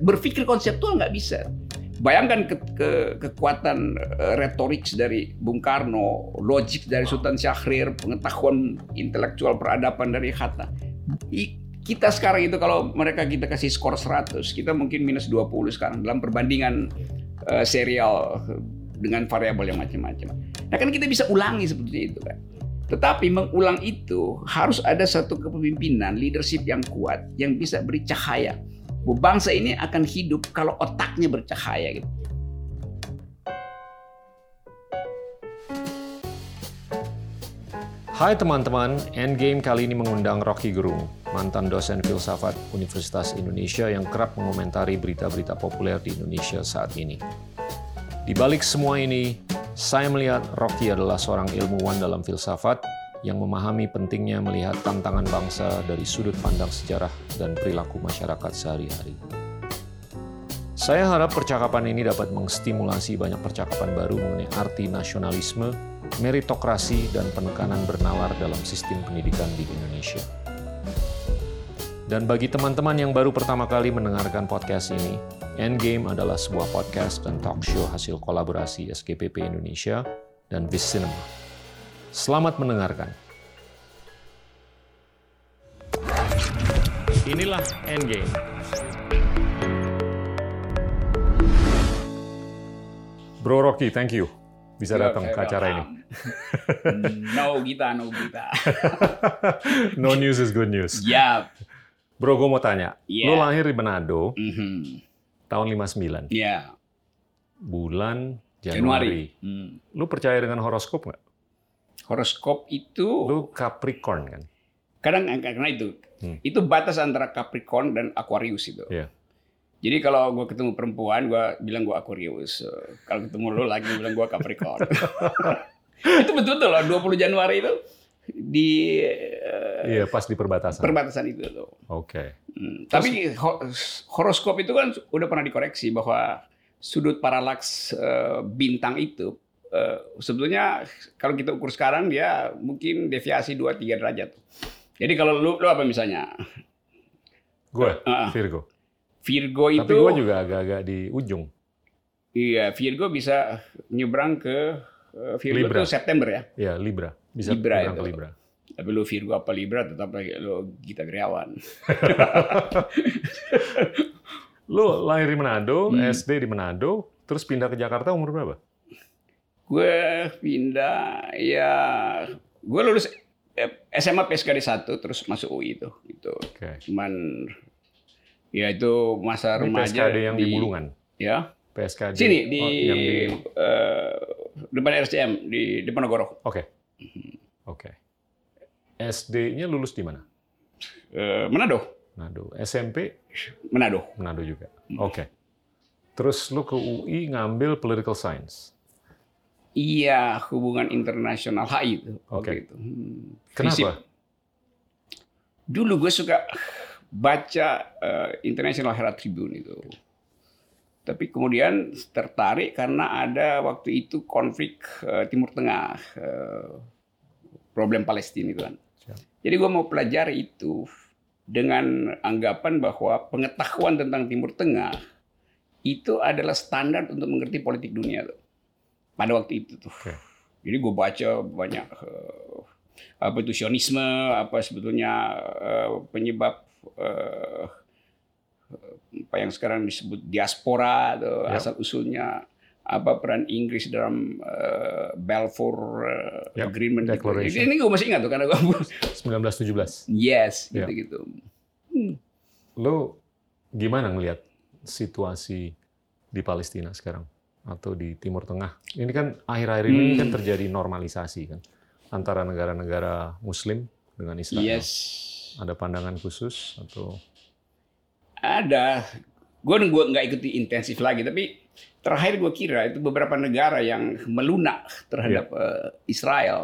berpikir konseptual nggak bisa. Bayangkan ke, ke, kekuatan uh, retorik dari Bung Karno, logik dari Sultan Syahrir, pengetahuan intelektual peradaban dari Hatta. I, kita sekarang itu kalau mereka kita kasih skor 100, kita mungkin minus 20 sekarang dalam perbandingan uh, serial dengan variabel yang macam-macam. Nah kan kita bisa ulangi seperti itu kan. Tetapi mengulang itu harus ada satu kepemimpinan, leadership yang kuat, yang bisa beri cahaya bangsa ini akan hidup kalau otaknya bercahaya gitu. Hai teman-teman, Endgame kali ini mengundang Rocky Gerung, mantan dosen filsafat Universitas Indonesia yang kerap mengomentari berita-berita populer di Indonesia saat ini. Di balik semua ini, saya melihat Rocky adalah seorang ilmuwan dalam filsafat yang memahami pentingnya melihat tantangan bangsa dari sudut pandang sejarah dan perilaku masyarakat sehari-hari. Saya harap percakapan ini dapat mengstimulasi banyak percakapan baru mengenai arti nasionalisme, meritokrasi, dan penekanan bernalar dalam sistem pendidikan di Indonesia. Dan bagi teman-teman yang baru pertama kali mendengarkan podcast ini, Endgame adalah sebuah podcast dan talk show hasil kolaborasi SKPP Indonesia dan Vis Cinema. Selamat mendengarkan. Inilah Endgame. Bro Rocky, thank you bisa datang ke acara ini. no kita, no kita. no news is good news. Ya. Yep. Bro, gue mau tanya. Yeah. Lo lahir di Manado mm -hmm. tahun 59. Iya. Yeah. Bulan Januari. Januari. Hmm. Lo percaya dengan horoskop nggak? Horoskop itu lu Capricorn kan? Kadang karena itu hmm. itu batas antara Capricorn dan Aquarius itu. Yeah. jadi kalau gue ketemu perempuan gue bilang gue Aquarius. Kalau ketemu lo lagi bilang gue Capricorn. Itu betul tuh loh 20 Januari itu di uh, iya pas di perbatasan. perbatasan itu tuh. Oke. Okay. hmm, tapi horoskop itu kan udah pernah dikoreksi bahwa sudut paralaks uh, bintang itu uh, sebetulnya kalau kita ukur sekarang dia mungkin deviasi 2-3 derajat. Jadi kalau lu, lu apa misalnya? Gue, uh, Virgo. Virgo itu... Tapi gue juga agak-agak di ujung. Iya, Virgo bisa nyebrang ke uh, Virgo Libra. itu September ya? Iya, Libra. Bisa Libra nyebrang itu. ke Libra. Tapi lu Virgo apa Libra tetap lu Gita Geriawan. lu lahir di Manado, hmm. SD di Manado, terus pindah ke Jakarta umur berapa? Gue pindah ya gue lulus SMA PSKD 1 terus masuk UI itu itu okay. cuman ya itu masa Ini remaja PSKD yang di, di Bulungan? Ya? PSKD sini di, oh, yang di... Uh, depan RCM di depan Nogoro oke. Okay. Oke. Okay. SD-nya lulus di mana? Uh, Manado. Manado. SMP Manado. Manado juga. Oke. Okay. terus lu ke UI ngambil political science Iya, hubungan internasional HI itu. Oke. Okay. Itu. Hmm, Kenapa? Dulu gue suka baca uh, International Herald Tribune itu. Tapi kemudian tertarik karena ada waktu itu konflik uh, Timur Tengah, uh, problem Palestina itu kan. Jadi gue mau pelajari itu dengan anggapan bahwa pengetahuan tentang Timur Tengah itu adalah standar untuk mengerti politik dunia tuh pada waktu itu tuh. Okay. Jadi gue baca banyak uh, apa itu sionisme, apa sebetulnya uh, penyebab uh, apa yang sekarang disebut diaspora, atau yep. asal usulnya apa peran Inggris dalam uh, Balfour uh, yep. Agreement. Gitu. Declaration. Ini gue masih ingat tuh karena gue 1917. Yes, gitu-gitu. Hmm. Lo gimana ngelihat situasi di Palestina sekarang? Atau di Timur Tengah. Ini kan akhir-akhir ini kan hmm. terjadi normalisasi kan antara negara-negara Muslim dengan Israel. Yes. Ada pandangan khusus atau? Ada. Gue gue nggak ikuti intensif lagi, tapi terakhir gue kira itu beberapa negara yang melunak terhadap yeah. Iya. Israel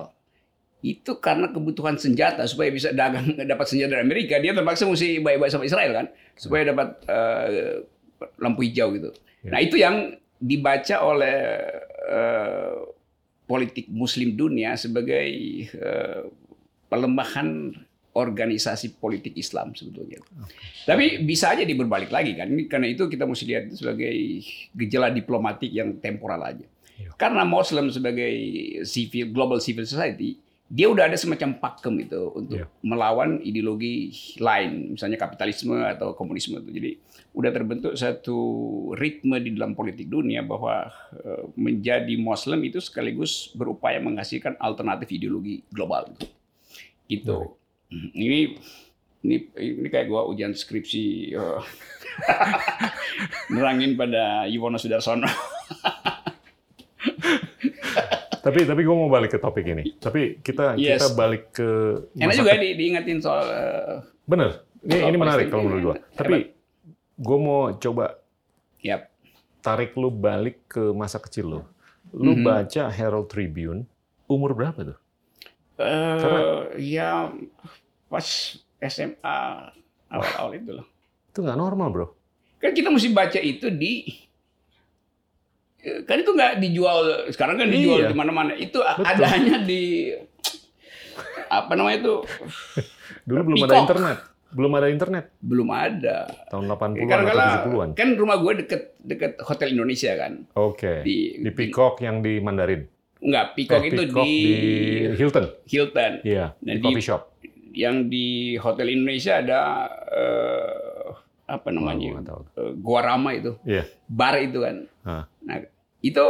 itu karena kebutuhan senjata supaya bisa dagang dapat senjata dari Amerika dia terpaksa mesti baik-baik sama Israel kan supaya iya. dapat uh, lampu hijau gitu. Yeah. Nah itu yang dibaca oleh uh, politik Muslim dunia sebagai uh, pelemahan organisasi politik Islam sebetulnya. Tapi bisa aja diberbalik lagi kan. Ini karena itu kita mesti lihat sebagai gejala diplomatik yang temporal aja. Iya. Karena Muslim sebagai civil global civil society dia udah ada semacam pakem itu untuk Iya. melawan ideologi lain, misalnya kapitalisme atau komunisme itu. Jadi udah terbentuk satu ritme di dalam politik dunia bahwa eh, menjadi Muslim itu sekaligus berupaya menghasilkan alternatif ideologi global gitu. Gitu. Ini ini ini kayak gua ujian skripsi eh, nerangin pada Yuwono Sudarsono. Tapi tapi gue mau balik ke topik ini. Tapi kita Yes. kita balik ke Enak juga di, diingatin soal eh, Bener. Ini Soal ini menarik kalau menurut gue. Tapi gue mau coba yap. tarik lu balik ke masa kecil lu. Lu Mhm. baca Herald Tribune umur berapa tuh? Eh, Karena- ya pas SMA awal-awal itu loh. Itu nggak normal bro. Kan kita mesti baca itu di kan itu nggak dijual sekarang kan dijual Iya. di mana-mana. Itu Betul. ada hanya di apa namanya itu Dulu belum ada Peacock. internet. Belum ada internet belum ada. tahun 80-an Karena atau kala 70-an. kan rumah gue deket deket Hotel Indonesia kan. Oke. Di, Di Peacock yang di Mandarin. Enggak, Peacock Eh, itu Peacock di, Hilton. Hilton. Iya, Dan di di- coffee shop. Yang di Hotel Indonesia ada eh, apa namanya? tahu. eh, Gua Rama itu. Iya. Bar itu kan. Hah. Nah, itu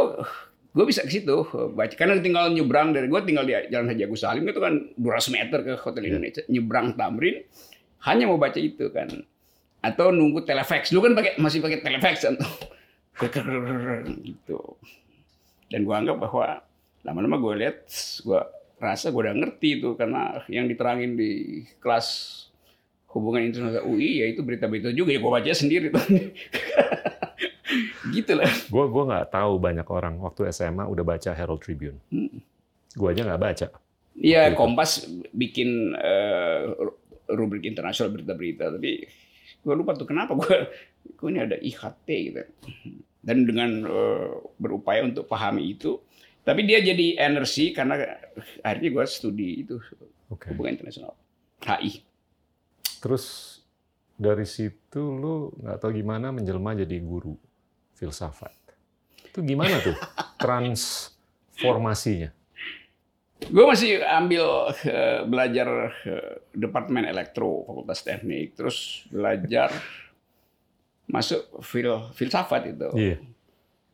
gue bisa ke situ baca. Karena tinggal nyebrang dari gue tinggal di Jalan Haji Agus Salim itu kan 200 meter ke Hotel Iya. Indonesia nyebrang Tamrin hanya mau baca itu kan. Atau nunggu telefax. Dulu kan pakai masih pakai telefax kan? Gitu. Dan gue anggap bahwa lama-lama gue lihat gue rasa gue udah ngerti itu. Karena yang diterangin di kelas hubungan internasional UI ya itu berita-berita juga. Ya gue baca sendiri tuh gitu lah Gue gua nggak tahu banyak orang waktu SMA udah baca Herald Tribune. Hmm. Gue aja nggak baca. Iya. Kompas bikin eh, rubrik internasional berita-berita, tapi gue lupa tuh kenapa gue, gue ini ada IHT gitu. Dan dengan eh, berupaya untuk pahami itu, tapi dia jadi energi karena akhirnya gue studi itu Oke. hubungan internasional, HI. Terus dari situ lu nggak tahu gimana menjelma jadi guru filsafat. Itu gimana tuh transformasinya? Gue masih ambil eh, belajar eh, departemen elektro Fakultas Teknik, terus belajar masuk fil filsafat itu. Iya.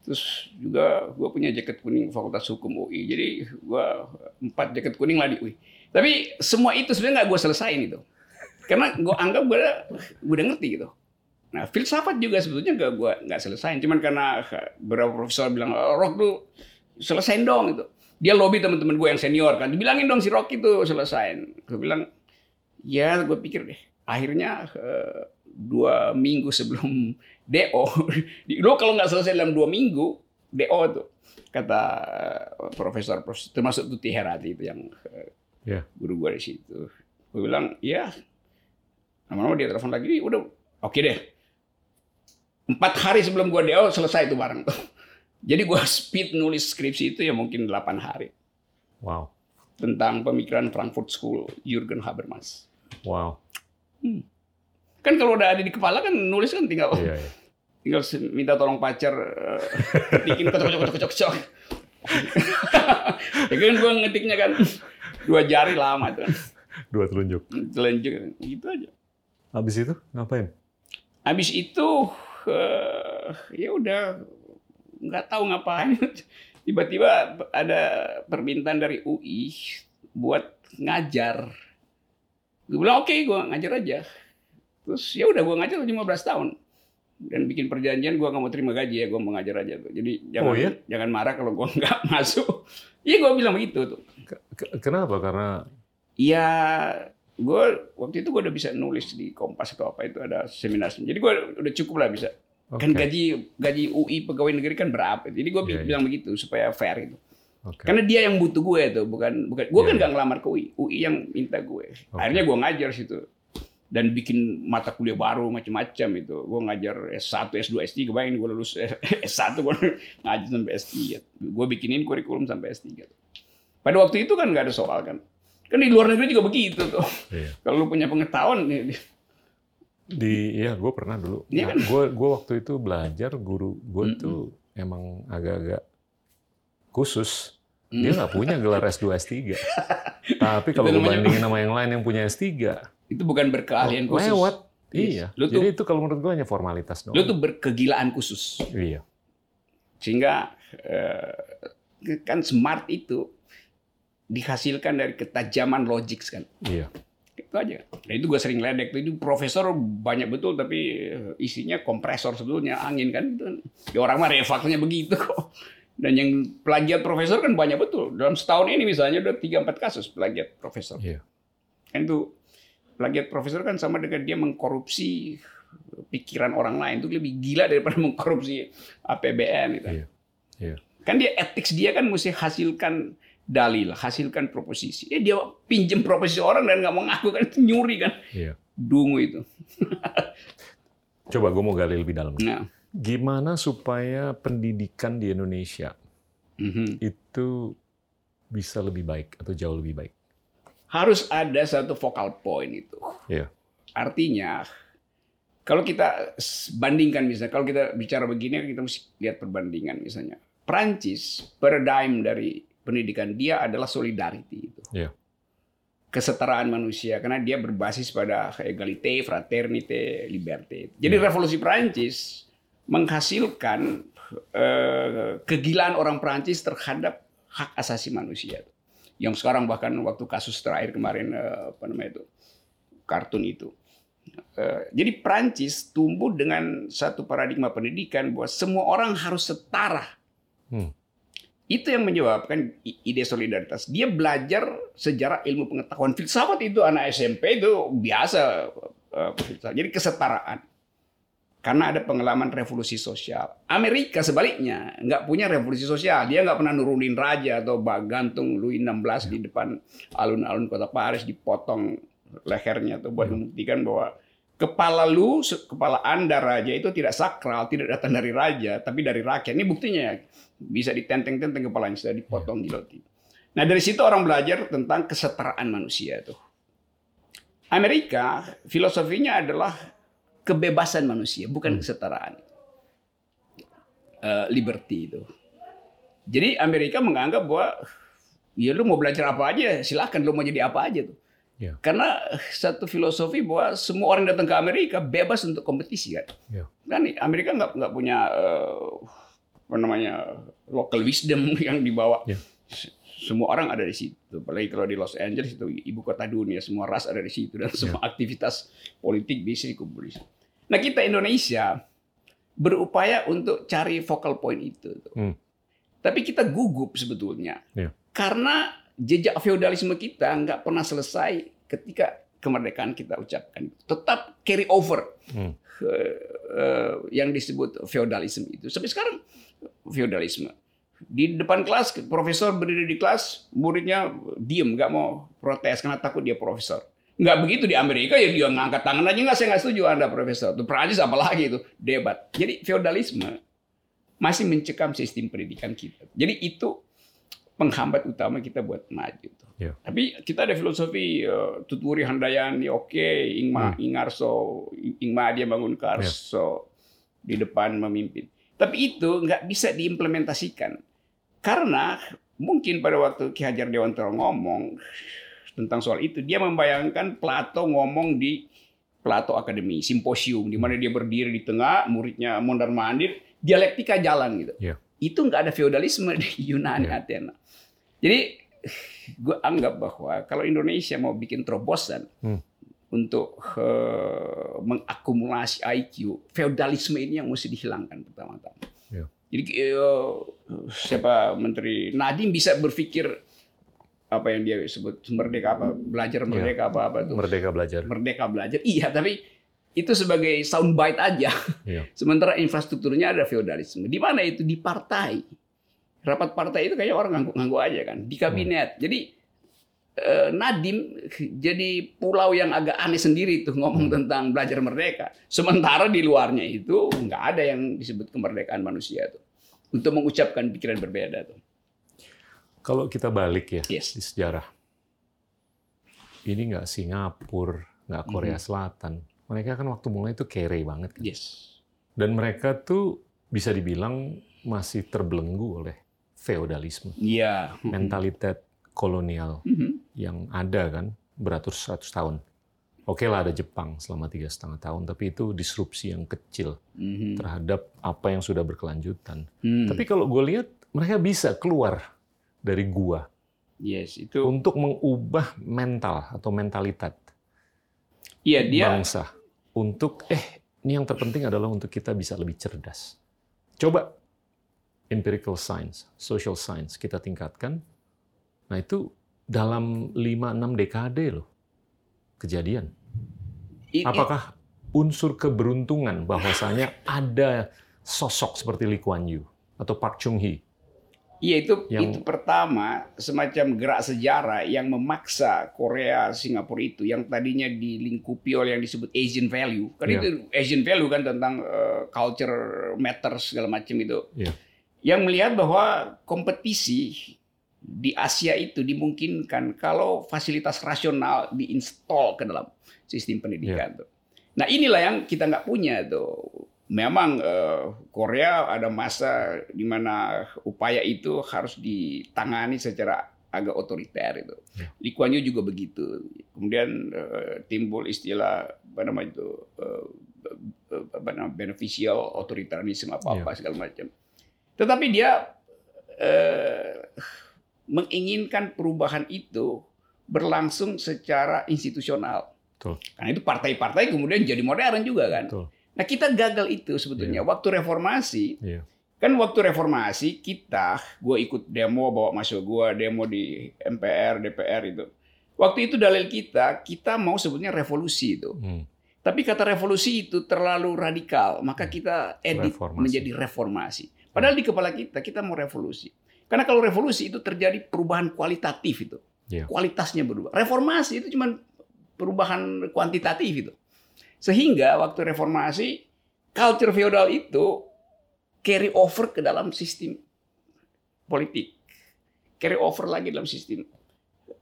Terus juga gue punya jaket kuning Fakultas Hukum UI. Jadi gue empat jaket kuning lah di UI. Tapi semua itu sebenarnya nggak gue selesain itu. Karena gue anggap gue udah ngerti gitu. Nah filsafat juga sebetulnya gak gue nggak selesain. Cuman karena beberapa profesor bilang, oh, Rock tuh selesain dong gitu. Dia lobby teman-teman gue yang senior kan. Dibilangin dong si Rock itu selesain. Gue bilang, ya gue pikir deh. Akhirnya eh, dua minggu sebelum DO, lo kalau nggak selesai dalam dua minggu, DO tuh kata eh, profesor, profesor termasuk Tuti Herati itu yang eh, Ya. guru gue di situ. Gue bilang, ya, lama-lama dia telepon lagi, udah oke deh. Empat hari sebelum gue DO selesai itu barang tuh. Jadi gue speed nulis skripsi itu ya mungkin 8 hari Wow. tentang pemikiran Frankfurt School Jürgen Habermas. Wow. Kan kalau udah ada di kepala kan nulis kan tinggal Iya, iya. tinggal minta tolong pacar eh, ketikin kocok kocok kocok kocok. ya kan gue ngetiknya kan dua jari lama tuh. Dua telunjuk. Telanjut gitu aja. Habis itu ngapain? Habis itu eh, ya udah nggak tahu ngapain. Tiba-tiba ada permintaan dari UI buat ngajar. Gue bilang oke, gue ngajar aja. Terus ya udah gue ngajar 15 tahun dan bikin perjanjian gue nggak mau terima gaji ya gue mau ngajar aja tuh. Jadi jangan Oh, iya? jangan marah kalau gue nggak masuk. Iya gue bilang begitu tuh. Ke- ke- Kenapa? Karena Iya, gue waktu itu gue udah bisa nulis di Kompas atau apa itu ada seminar. Jadi gue udah cukup lah bisa. Kan Oke. gaji gaji UI pegawai negeri kan berapa? Jadi gue Iya, iya. bilang begitu supaya fair itu. Oke. Karena dia yang butuh gue tuh, bukan bukan gue Iya, kan iya. nggak ngelamar ke UI, UI yang minta gue. Akhirnya gue ngajar situ dan bikin mata kuliah baru macam-macam itu. Gue ngajar S1, S2, S3, bayangin gue lulus S1 gue ngajar sampai S3. Gue bikinin kurikulum sampai S3. Pada waktu itu kan nggak ada soal kan. Kan di luar negeri juga begitu tuh. Iya. Kalau lu punya pengetahuan, nih, Di ya gue pernah dulu. Iya kan? Gue gue waktu itu belajar guru gue Mm-mm. tuh emang agak-agak khusus. Mm. Dia nggak punya gelar S2 S3. Tapi kalau gue bandingin sama yang lain yang punya S3, itu bukan berkeahlian khusus. lewat. Yes. Iya. Lu tuh- Jadi itu kalau menurut gue hanya formalitas doang. Lu tuh berkegilaan khusus. Iya. Sehingga eh, kan smart itu dihasilkan dari ketajaman logik kan. Iya. Itu aja. Nah, itu gue sering ledek tuh itu profesor banyak betul tapi eh, isinya kompresor sebetulnya angin kan itu kan. Ya, orang mah refleksnya begitu kok. Dan yang plagiat profesor kan banyak betul. Dalam setahun ini misalnya udah 3 4 kasus plagiat profesor. Iya. Kan itu plagiat profesor kan sama dengan dia mengkorupsi pikiran orang lain itu lebih gila daripada mengkorupsi APBN gitu. Iya. Iya. Kan dia etik dia kan mesti hasilkan dalil, hasilkan proposisi. Ya dia pinjem proposisi orang dan nggak mau ngaku kan nyuri kan. Iya. Dungu itu. Coba gue mau gali lebih dalam. Nah, Gimana supaya pendidikan di Indonesia mhm. itu bisa lebih baik atau jauh lebih baik? harus ada satu focal point itu. Iya. Artinya kalau kita bandingkan misalnya, kalau kita bicara begini kita mesti lihat perbandingan misalnya. Prancis paradigm dari pendidikan dia adalah solidarity itu. Iya. Kesetaraan manusia karena dia berbasis pada egalite, fraternite, liberté. Jadi Iya. revolusi Prancis menghasilkan eh, kegilaan orang Prancis terhadap hak asasi manusia. Yang sekarang bahkan waktu kasus terakhir kemarin eh, apa namanya itu kartun itu. Eh, Jadi Prancis tumbuh dengan satu paradigma pendidikan bahwa semua orang harus setara. Hmm. Itu yang menyebabkan ide solidaritas. Dia belajar sejarah ilmu pengetahuan filsafat itu anak SMP itu biasa. eh, filsafat. Jadi kesetaraan. Karena ada pengalaman revolusi sosial. Amerika sebaliknya nggak punya revolusi sosial. Dia nggak pernah nurunin raja atau gantung Louis XVI di depan alun-alun kota Paris dipotong lehernya tuh buat membuktikan bahwa kepala lu, kepala anda raja itu tidak sakral, tidak datang dari raja, tapi dari rakyat. Ini buktinya ya. Bisa ditenteng-tenteng kepalanya sudah dipotong gilotin. Nah dari situ orang belajar tentang kesetaraan manusia itu. Amerika filosofinya adalah kebebasan manusia, bukan kesetaraan. Eh, liberty itu. Jadi Amerika menganggap bahwa ya lu mau belajar apa aja, silahkan lu mau jadi apa aja tuh. Ya. Karena satu filosofi bahwa semua orang datang ke Amerika bebas untuk kompetisi kan. Ya. Kan Amerika nggak nggak punya eh, apa namanya local wisdom yang dibawa. Ya. S- Semua orang ada di situ. Apalagi kalau di Los Angeles itu ibu kota dunia, semua ras ada di situ dan semua aktivitas politik bisa dikumpul di situ. Nah kita Indonesia berupaya untuk cari focal point itu. Hmm. Tapi kita gugup sebetulnya. Ya. Karena jejak feodalisme kita nggak pernah selesai ketika kemerdekaan kita ucapkan. Tetap carry over Hmm. eh, yang disebut feodalisme itu. Sampai sekarang feodalisme. Di depan kelas, profesor berdiri di kelas, muridnya diem, nggak mau protes karena takut dia profesor. Nggak begitu di Amerika ya dia ngangkat tangan aja nggak saya nggak setuju anda profesor. Tuh Prancis apalagi itu debat. Jadi feodalisme masih mencekam sistem pendidikan kita. Jadi itu penghambat utama kita buat maju. tuh. Ya. Tapi kita ada filosofi uh, Tuturi Handayani, oke, Ingma, Ingarso, Ingma dia bangun Karso di depan memimpin. Tapi itu nggak bisa diimplementasikan karena mungkin pada waktu Ki Hajar Dewantara ngomong tentang soal itu, dia membayangkan Plato ngomong di Plato Academy, simposium, di mana dia berdiri di tengah, muridnya mondar mandir, dialektika jalan gitu. Ya. Itu nggak ada feodalisme di Yunani Ya. Athena. Jadi gue anggap bahwa kalau Indonesia mau bikin terobosan Hmm. untuk eh, mengakumulasi IQ, feodalisme ini yang mesti dihilangkan pertama-tama. Ya. Jadi eh, siapa Menteri Nadiem bisa berpikir apa yang dia sebut merdeka apa belajar merdeka apa apa tuh Merdeka belajar. merdeka belajar iya tapi itu sebagai soundbite aja Iya. sementara infrastrukturnya ada feodalisme di mana itu di partai rapat partai itu kayaknya orang nganggu-nganggu aja kan di kabinet jadi eh, Nadim jadi pulau yang agak aneh sendiri tuh ngomong tentang belajar merdeka sementara di luarnya itu nggak ada yang disebut kemerdekaan manusia tuh untuk mengucapkan pikiran berbeda tuh Kalau kita balik ya Yes. di sejarah, ini nggak Singapura, nggak Korea Mhm. Selatan. Mereka kan waktu mulai itu kere banget. kan. Yes. Dan mereka tuh bisa dibilang masih terbelenggu oleh feodalisme, Iya. mentalitas kolonial Mhm. yang ada kan beratus-ratus tahun. Oke lah ada Jepang selama tiga setengah tahun, tapi itu disrupsi yang kecil Mhm. terhadap apa yang sudah berkelanjutan. Hmm. Tapi kalau gue lihat mereka bisa keluar dari gua yes itu. untuk mengubah mental atau mentalitas Iya dia. bangsa untuk eh ini yang terpenting adalah untuk kita bisa lebih cerdas. Coba empirical science, social science kita tingkatkan. Nah, itu dalam 5-6 dekade loh kejadian. Apakah unsur keberuntungan bahwasanya ada sosok seperti Lee Kuan Yew atau Park Chung Hee? Iya itu yang- itu pertama semacam gerak sejarah yang memaksa Korea Singapura itu yang tadinya dilingkupi oleh yang disebut Asian value kan Iya. itu Asian value kan tentang eh, culture matters segala macam itu Iya. Yang melihat bahwa kompetisi di Asia itu dimungkinkan kalau fasilitas rasional diinstal ke dalam sistem pendidikan tuh. Nah inilah yang kita nggak punya tuh. Memang eh, Korea ada masa di mana upaya itu harus ditangani secara agak otoriter itu. Ya. Lee Kuan Yew juga begitu. Kemudian eh, timbul istilah apa namanya itu eh, apa namanya beneficial otoritarianisme apa apa segala macam. Tetapi dia eh, menginginkan perubahan itu berlangsung secara institusional. Betul. Karena itu partai-partai kemudian jadi modern juga kan. Betul. Nah kita gagal itu sebetulnya. Waktu reformasi, Iya. kan waktu reformasi kita, gue ikut demo bawa masuk gue demo di MPR, DPR itu. Waktu itu dalil kita, kita mau sebetulnya revolusi itu. Hmm. Tapi kata revolusi itu terlalu radikal, maka kita edit Reformasi. menjadi reformasi. Padahal di kepala kita kita mau revolusi. Karena kalau revolusi itu terjadi perubahan kualitatif itu. Iya. Kualitasnya berubah. Reformasi itu cuma perubahan kuantitatif itu. Sehingga waktu reformasi culture feodal itu carry over ke dalam sistem politik. Carry over lagi dalam sistem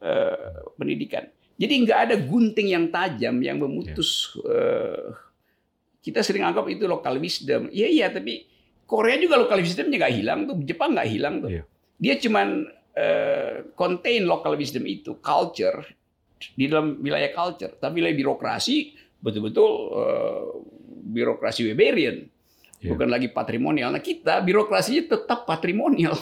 eh, pendidikan. Jadi nggak ada gunting yang tajam yang memutus. eh, kita sering anggap itu local wisdom. Iya iya, tapi Korea juga local wisdomnya nggak hilang tuh, Jepang nggak hilang tuh. Iya. Dia cuman eh, contain local wisdom itu, culture di dalam wilayah culture, tapi wilayah birokrasi betul-betul eh, birokrasi Weberian, Iya. bukan lagi patrimonial. Nah kita birokrasinya tetap patrimonial.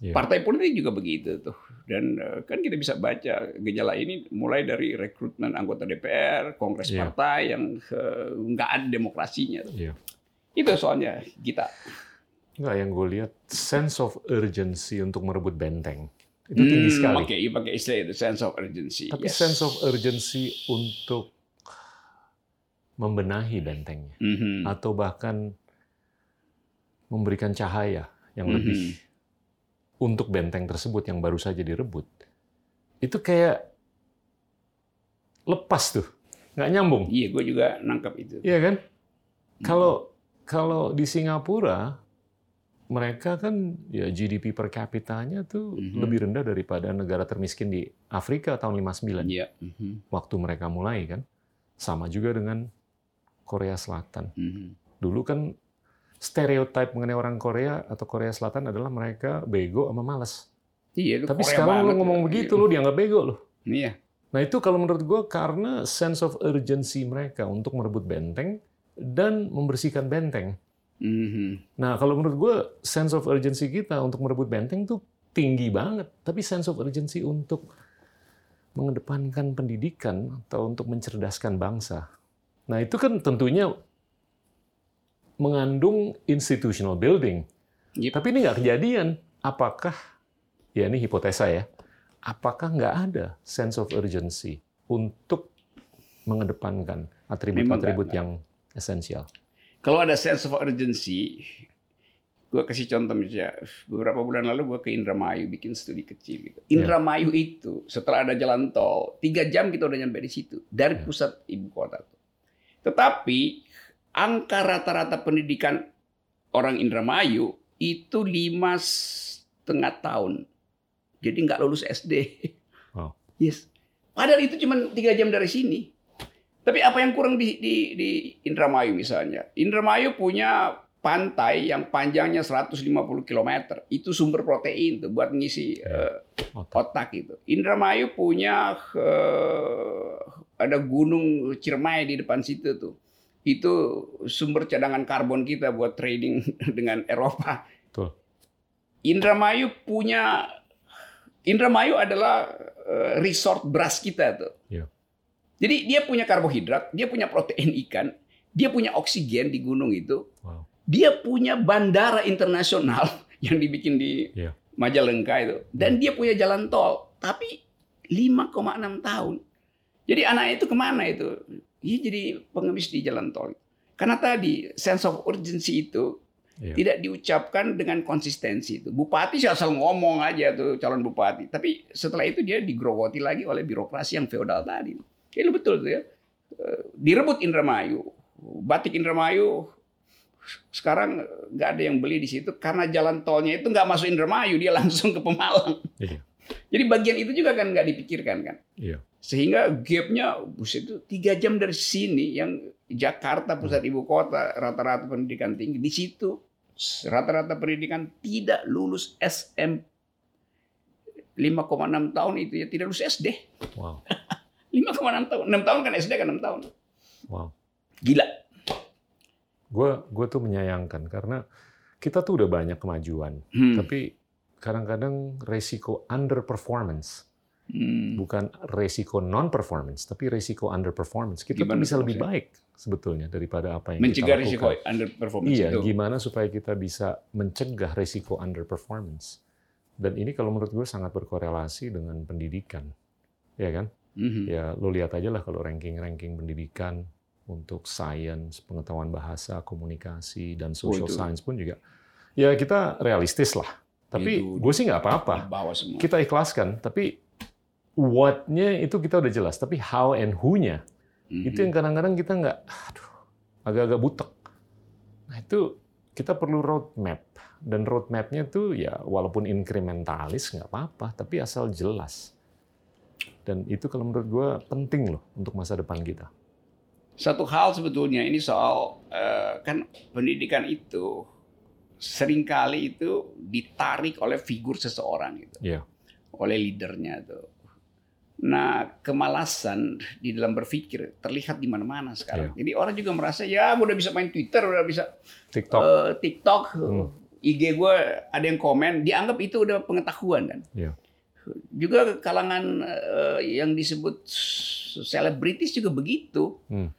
Iya. Partai politik juga begitu tuh. Dan eh, kan kita bisa baca gejala ini mulai dari rekrutmen anggota DPR, kongres Iya. partai yang nggak ada demokrasinya. tuh. Iya. Itu soalnya kita. Enggak, yang gue lihat sense of urgency untuk merebut benteng itu tinggi Hmm, sekali. Oke, you pakai istilah itu sense of urgency. Tapi Yes. sense of urgency untuk membenahi bentengnya Mhm. atau bahkan memberikan cahaya yang Mhm. lebih untuk benteng tersebut yang baru saja direbut. Itu kayak lepas tuh, nggak nyambung. Iya, gue juga nangkap itu. Iya kan? Kalau kalau di Singapura mereka kan ya GDP per kapitanya tuh Mhm. lebih rendah daripada negara termiskin di Afrika tahun 59 Iya. Mhm. waktu mereka mulai kan. Sama juga dengan Korea Selatan. Mhm. Dulu kan stereotip mengenai orang Korea atau Korea Selatan adalah mereka bego sama malas. Iya, Tapi Korea sekarang lu ngomong begitu lu dianggap bego loh. Iya. Nah itu kalau menurut gue karena sense of urgency mereka untuk merebut benteng dan membersihkan benteng. Mhm. Nah kalau menurut gue sense of urgency kita untuk merebut benteng tuh tinggi banget. Tapi sense of urgency untuk mengedepankan pendidikan atau untuk mencerdaskan bangsa. Nah itu kan tentunya mengandung institutional building. Yep. Tapi ini nggak kejadian. Apakah, ya ini hipotesa ya, apakah nggak ada sense of urgency untuk mengedepankan atribut-atribut yang esensial? Kalau ada sense of urgency, gue kasih contoh misalnya, beberapa bulan lalu gue ke Indramayu bikin studi kecil gitu. Indramayu itu setelah ada jalan tol, tiga jam kita udah nyampe di situ dari Ya. pusat ibu kota. Tetapi angka rata-rata pendidikan orang Indramayu itu lima setengah tahun, jadi nggak lulus SD. Wow. Yes, Padahal itu cuma tiga jam dari sini. Tapi apa yang kurang di, di, di Indramayu misalnya? Indramayu punya pantai yang panjangnya 150 km. Itu sumber protein tuh buat ngisi uh, otak itu. Indramayu punya uh, ada gunung Ciremai di depan situ tuh. Itu sumber cadangan karbon kita buat trading dengan Eropa. Betul. Indramayu punya Indramayu adalah uh, resort beras kita tuh. Yeah. Jadi dia punya karbohidrat, dia punya protein ikan, dia punya oksigen di gunung itu. Wow. Dia punya bandara internasional yang dibikin di yeah. Majalengka itu dan yeah. dia punya jalan tol. Tapi 5,6 tahun. Jadi anak itu ke mana itu? Dia jadi pengemis di jalan tol. Karena tadi sense of urgency itu Iya. Tidak diucapkan dengan konsistensi itu. Bupati sih asal ngomong aja tuh calon bupati. Tapi setelah itu dia digerogoti lagi oleh birokrasi yang feodal tadi. Itu betul tuh ya. Eh, direbut Indramayu. Batik Indramayu sekarang nggak ada yang beli di situ karena jalan tolnya itu nggak masuk Indramayu, dia langsung ke Pemalang. Iya. Jadi bagian itu juga kan nggak dipikirkan kan. Iya. Sehingga gapnya buset itu tiga jam dari sini yang Jakarta pusat ibu kota rata-rata pendidikan tinggi di situ rata-rata pendidikan tidak lulus SM 5,6 tahun itu ya tidak lulus SD. Wow. 5,6 tahun. 6 tahun kan SD kan 6 tahun. Wow. Gila. Gue gue tuh menyayangkan karena kita tuh udah banyak kemajuan, hmm. tapi kadang-kadang resiko underperformance Hmm. Bukan resiko non performance, tapi resiko underperformance. Kita gimana bisa lebih baik sebetulnya daripada apa yang mencegah kita lakukan. resiko underperformance iya, itu. gimana supaya kita bisa mencegah resiko underperformance. Dan ini kalau menurut gue sangat berkorelasi dengan pendidikan, ya kan? Mm-hmm. Ya lo lihat aja lah kalau ranking-ranking pendidikan untuk science, pengetahuan bahasa, komunikasi dan social oh, science pun juga. Ya kita realistis lah. Tapi gue sih nggak apa-apa. Kita ikhlaskan. Tapi what-nya itu kita udah jelas, tapi how and who-nya mm-hmm. itu yang kadang-kadang kita nggak, aduh, agak-agak butek. Nah itu kita perlu roadmap dan roadmap-nya tuh ya walaupun inkrementalis nggak apa-apa, tapi asal jelas. Dan itu kalau menurut gue penting loh untuk masa depan kita. Satu hal sebetulnya ini soal uh, kan pendidikan itu sering kali itu ditarik oleh figur seseorang gitu, yeah. oleh leadernya tuh Nah, kemalasan di dalam berpikir terlihat di mana-mana sekarang. Yeah. Jadi orang juga merasa ya udah bisa main Twitter, udah bisa TikTok, uh, TikTok, hmm. IG gue ada yang komen, dianggap itu udah pengetahuan kan. Yeah. Juga kalangan uh, yang disebut selebritis juga begitu. Hmm.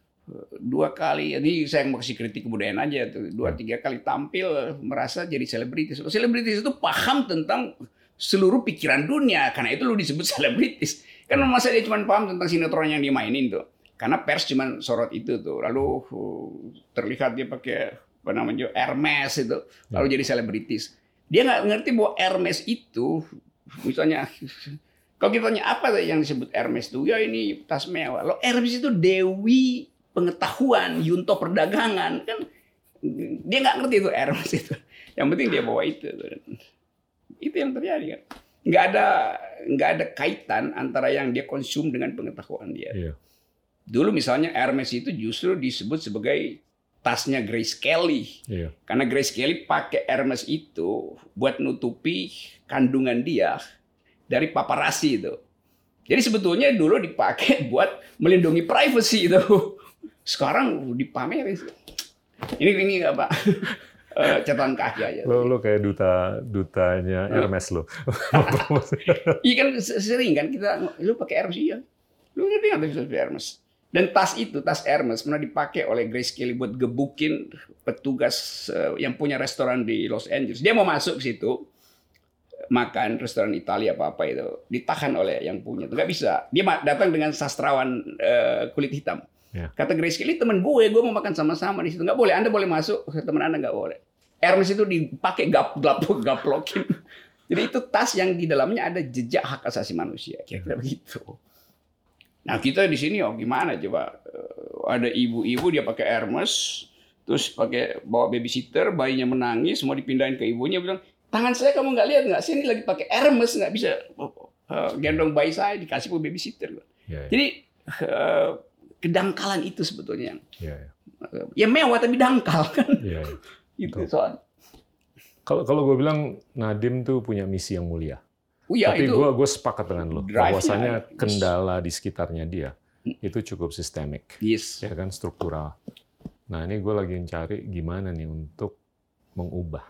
Dua kali, ini saya masih kritik kebudayaan aja tuh. Dua yeah. tiga kali tampil merasa jadi selebritis. Selebritis itu paham tentang seluruh pikiran dunia karena itu lu disebut selebritis Kan masa dia cuma paham tentang sinetron yang dimainin tuh. Karena pers cuma sorot itu tuh. Lalu uh, terlihat dia pakai apa namanya Hermes itu. Lalu ya. jadi selebritis. Dia nggak ngerti bahwa Hermes itu misalnya kalau kita tanya apa yang disebut Hermes itu ya ini tas mewah. Lo Hermes itu dewi pengetahuan, yunto perdagangan kan dia nggak ngerti itu Hermes itu. Yang penting dia bawa itu. Itu yang terjadi kan nggak ada nggak ada kaitan antara yang dia konsum dengan pengetahuan dia. Iya. Dulu misalnya Hermes itu justru disebut sebagai tasnya Grace Kelly. Iya. Karena Grace Kelly pakai Hermes itu buat nutupi kandungan dia dari paparazzi itu. Jadi sebetulnya dulu dipakai buat melindungi privacy itu. Sekarang dipamerin. Ini ini apa? uh, catatan kaki aja. Lo, lo kayak duta dutanya Hermes lo. iya kan sering kan kita lu pakai Hermes iya. Lu ngerti nggak bisa Hermes? Dan tas itu, tas Hermes pernah dipakai oleh Grace Kelly buat gebukin petugas uh, yang punya restoran di Los Angeles. Dia mau masuk ke situ makan restoran Italia apa apa itu ditahan oleh yang punya nggak bisa. Dia datang dengan sastrawan uh, kulit hitam Yeah. Kata Grace Kelly, teman gue, gue mau makan sama-sama di situ. Nggak boleh, Anda boleh masuk, teman Anda nggak boleh. Hermes itu dipakai gap gap gaplokin. Jadi itu tas yang di dalamnya ada jejak hak asasi manusia, kira-kira begitu. Nah kita di sini oh gimana coba? Eh, ada ibu-ibu dia pakai Hermes, terus pakai bawa babysitter, bayinya menangis, mau dipindahin ke ibunya, bilang tangan saya kamu nggak lihat nggak? Sini lagi pakai Hermes nggak bisa uh, gendong bayi saya dikasih ke babysitter. Ya, ya. Jadi eh, kedangkalan itu sebetulnya. Ya, ya. Ya mewah tapi dangkal kan. Ya, ya. Betul. soal. Kalau kalau gue bilang Nadim tuh punya misi yang mulia. Oh ya Tapi gue gue sepakat dengan lo. Bahwasanya kendala di sekitarnya dia itu cukup sistemik, Yes. ya kan struktural. Nah ini gue lagi mencari gimana nih untuk mengubah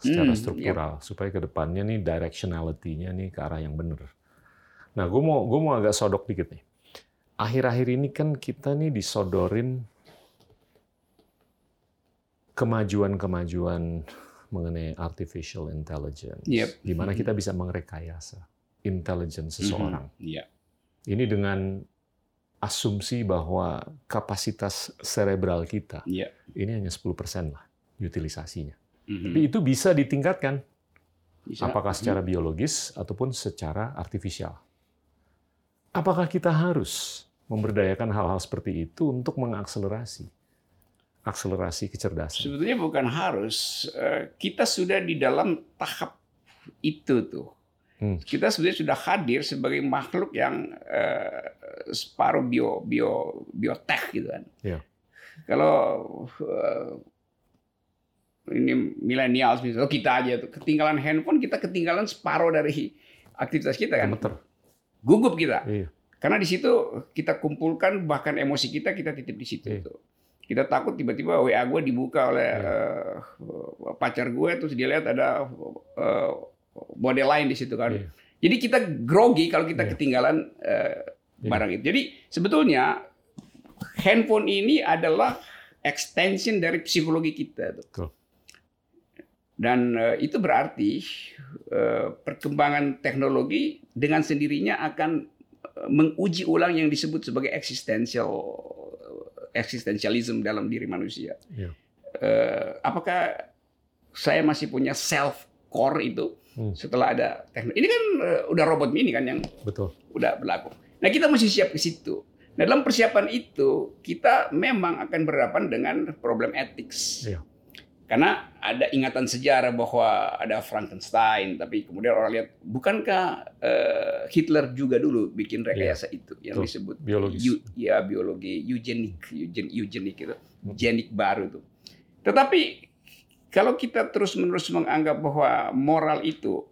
secara Hmm, struktural supaya ke depannya nih directionality-nya nih ke arah yang benar. Nah gue mau gue mau agak sodok dikit nih. Akhir-akhir ini kan kita nih disodorin kemajuan-kemajuan mengenai artificial intelligence, Yep. di mana kita bisa merekayasa intelligence seseorang. Mhm. Iya. Ini dengan asumsi bahwa kapasitas cerebral kita Iya. ini hanya 10% lah utilisasinya. Mhm. Tapi itu bisa ditingkatkan Bisa. apakah secara biologis ataupun secara artifisial. Apakah kita harus memberdayakan hal-hal seperti itu untuk mengakselerasi akselerasi kecerdasan? Sebetulnya bukan harus. Eh, Kita sudah di dalam tahap itu tuh. Hmm. Kita sebenarnya sudah hadir sebagai makhluk yang eh, separuh bio bio biotech gitu kan. Iya. Kalau eh, ini milenial misalnya oh, kita aja tuh ketinggalan handphone kita ketinggalan separuh dari aktivitas kita kan. Gemeter. Gugup kita. Iya. Karena di situ kita kumpulkan bahkan emosi kita kita titip di situ. Iya. tuh. Kita takut tiba-tiba WA gue dibuka oleh Iya. eh, pacar gue terus dia lihat ada eh, model lain di situ kan. Iya. Jadi kita grogi kalau kita Iya. ketinggalan eh, Iya. barang itu. Jadi sebetulnya handphone ini adalah extension dari psikologi kita. tuh. Dan eh, itu berarti eh, perkembangan teknologi dengan sendirinya akan menguji ulang yang disebut sebagai existential eksistensialisme dalam diri manusia. Iya. Eh, apakah saya masih punya self core itu Hmm. setelah ada teknologi? Ini kan eh, udah robot mini kan yang Betul. udah berlaku. Nah kita mesti siap ke situ. Nah dalam persiapan itu kita memang akan berhadapan dengan problem etik. Iya. Karena ada ingatan sejarah bahwa ada Frankenstein, tapi kemudian orang lihat bukankah eh, Hitler juga dulu bikin rekayasa itu yang Betul. disebut Biologis. ya biologi eugenik, eugen, eugenik itu, Hmm. genik baru itu. Tetapi kalau kita terus-menerus menganggap bahwa moral itu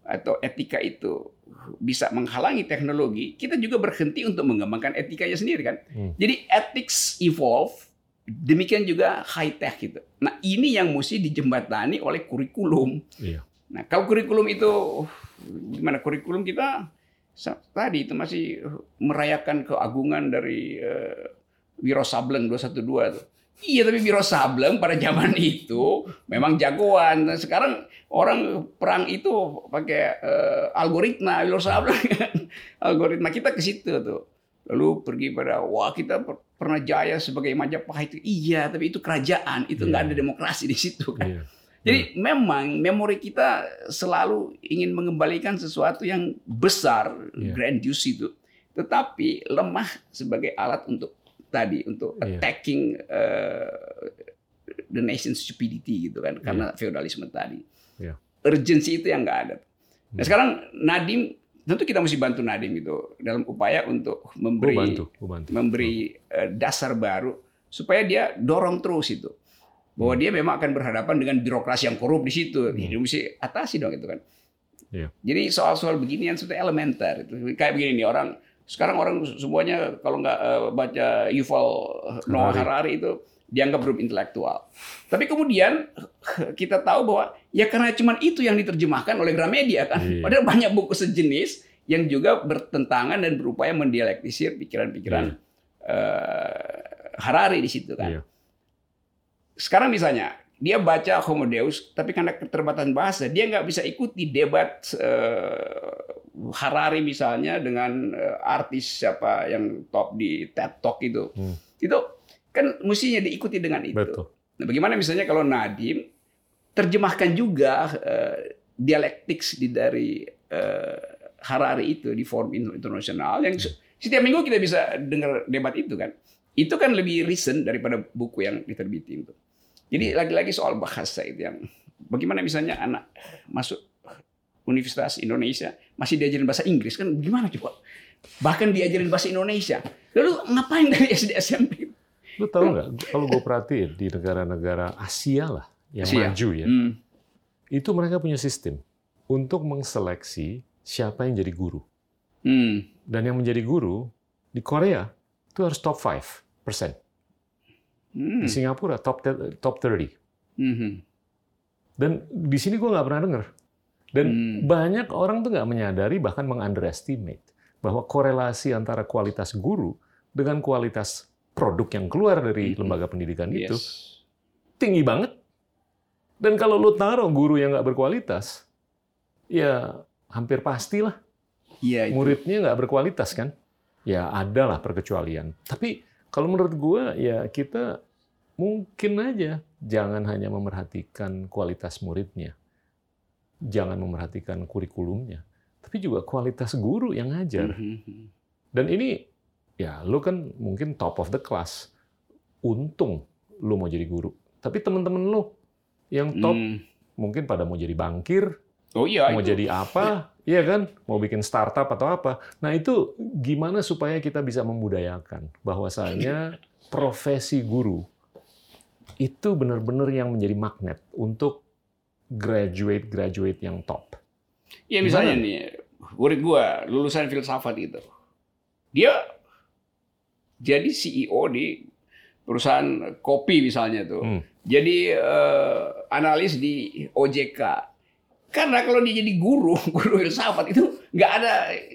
atau etika itu bisa menghalangi teknologi, kita juga berhenti untuk mengembangkan etikanya sendiri kan. Hmm. Jadi ethics evolve, demikian juga high tech gitu. Nah ini yang mesti dijembatani oleh kurikulum. Iya. Nah kalau kurikulum itu gimana kurikulum kita tadi itu masih merayakan keagungan dari eh, Wiro Sableng 212 tuh. Iya tapi Wiro Sableng pada zaman itu memang jagoan. Nah, sekarang orang perang itu pakai eh, algoritma Wiro Sableng. algoritma kita ke situ tuh. Lalu pergi pada wah kita per- pernah jaya sebagai Majapahit. Iya tapi itu kerajaan, itu nggak Iya. ada demokrasi di situ kan. Iya. Jadi memang memori kita selalu ingin mengembalikan sesuatu yang besar, Iya. grandiose itu, tetapi lemah sebagai alat untuk tadi untuk Iya. attacking uh, the nation's stupidity gitu kan, karena feodalisme tadi. Iya. Urgency itu yang nggak ada. Nah sekarang Nadim tentu kita mesti bantu Nadim itu dalam upaya untuk memberi bantu, gue bantu. memberi eh, dasar baru supaya dia dorong terus itu bahwa dia memang akan berhadapan dengan birokrasi yang korup di situ. Dia mesti atasi dong itu kan. Iya. Jadi soal-soal beginian sudah elementer itu kayak begini nih orang sekarang orang semuanya kalau nggak eh, baca Yuval Noah Harari itu dianggap belum intelektual. Tapi kemudian kita tahu bahwa ya karena cuman itu yang diterjemahkan oleh Gramedia kan. Iya. Padahal banyak buku sejenis yang juga bertentangan dan berupaya mendialektisir pikiran-pikiran eh, Harari di situ kan. Iya. Sekarang misalnya dia baca Homo Deus, tapi karena keterbatasan bahasa dia nggak bisa ikuti debat eh, Harari misalnya dengan eh, artis siapa yang top di TED Talk itu. Hmm. Itu kan mestinya diikuti dengan itu. Betul. Nah, bagaimana misalnya kalau Nadim terjemahkan juga eh, dialektik di dari eh, Harari itu di forum internasional yang se- setiap minggu kita bisa dengar debat itu kan. Itu kan lebih recent daripada buku yang diterbitin itu. Jadi lagi-lagi soal bahasa itu yang bagaimana misalnya anak masuk Universitas Indonesia masih diajarin bahasa Inggris kan gimana coba? Bahkan diajarin bahasa Indonesia. Lalu ngapain dari SD SMP? Lu tahu nggak? Kalau gue perhatiin di negara-negara Asia lah yang Asia. maju ya, Hmm. itu mereka punya sistem untuk mengseleksi siapa yang jadi guru. Hmm. Dan yang menjadi guru di Korea itu harus top 5 persen. Hmm. Di Singapura top top 30. Hmm. Dan di sini gue nggak pernah dengar. Dan Hmm. banyak orang tuh nggak menyadari bahkan mengunderestimate bahwa korelasi antara kualitas guru dengan kualitas produk yang keluar dari Mhm. lembaga pendidikan itu Yes. tinggi banget. Dan kalau lu taruh guru yang nggak berkualitas, ya hampir pastilah Iya itu. muridnya nggak berkualitas kan? Ya ada lah perkecualian. Tapi kalau menurut gua ya kita mungkin aja jangan hanya memerhatikan kualitas muridnya, jangan memerhatikan kurikulumnya, tapi juga kualitas guru yang ngajar. Mhm. Dan ini ya lu kan mungkin top of the class, untung lu mau jadi guru. Tapi temen-temen lu yang top Hmm. mungkin pada mau jadi bankir, Oh iya mau itu. jadi apa, iya kan? Mau bikin startup atau apa. Nah itu gimana supaya kita bisa membudayakan bahwasanya profesi guru itu benar-benar yang menjadi magnet untuk graduate-graduate yang top. Iya misalnya Gimana? nih, murid gua lulusan filsafat itu, dia jadi CEO di perusahaan kopi misalnya tuh, Hmm. jadi eh, analis di OJK. Karena kalau dia jadi guru, guru filsafat itu nggak ada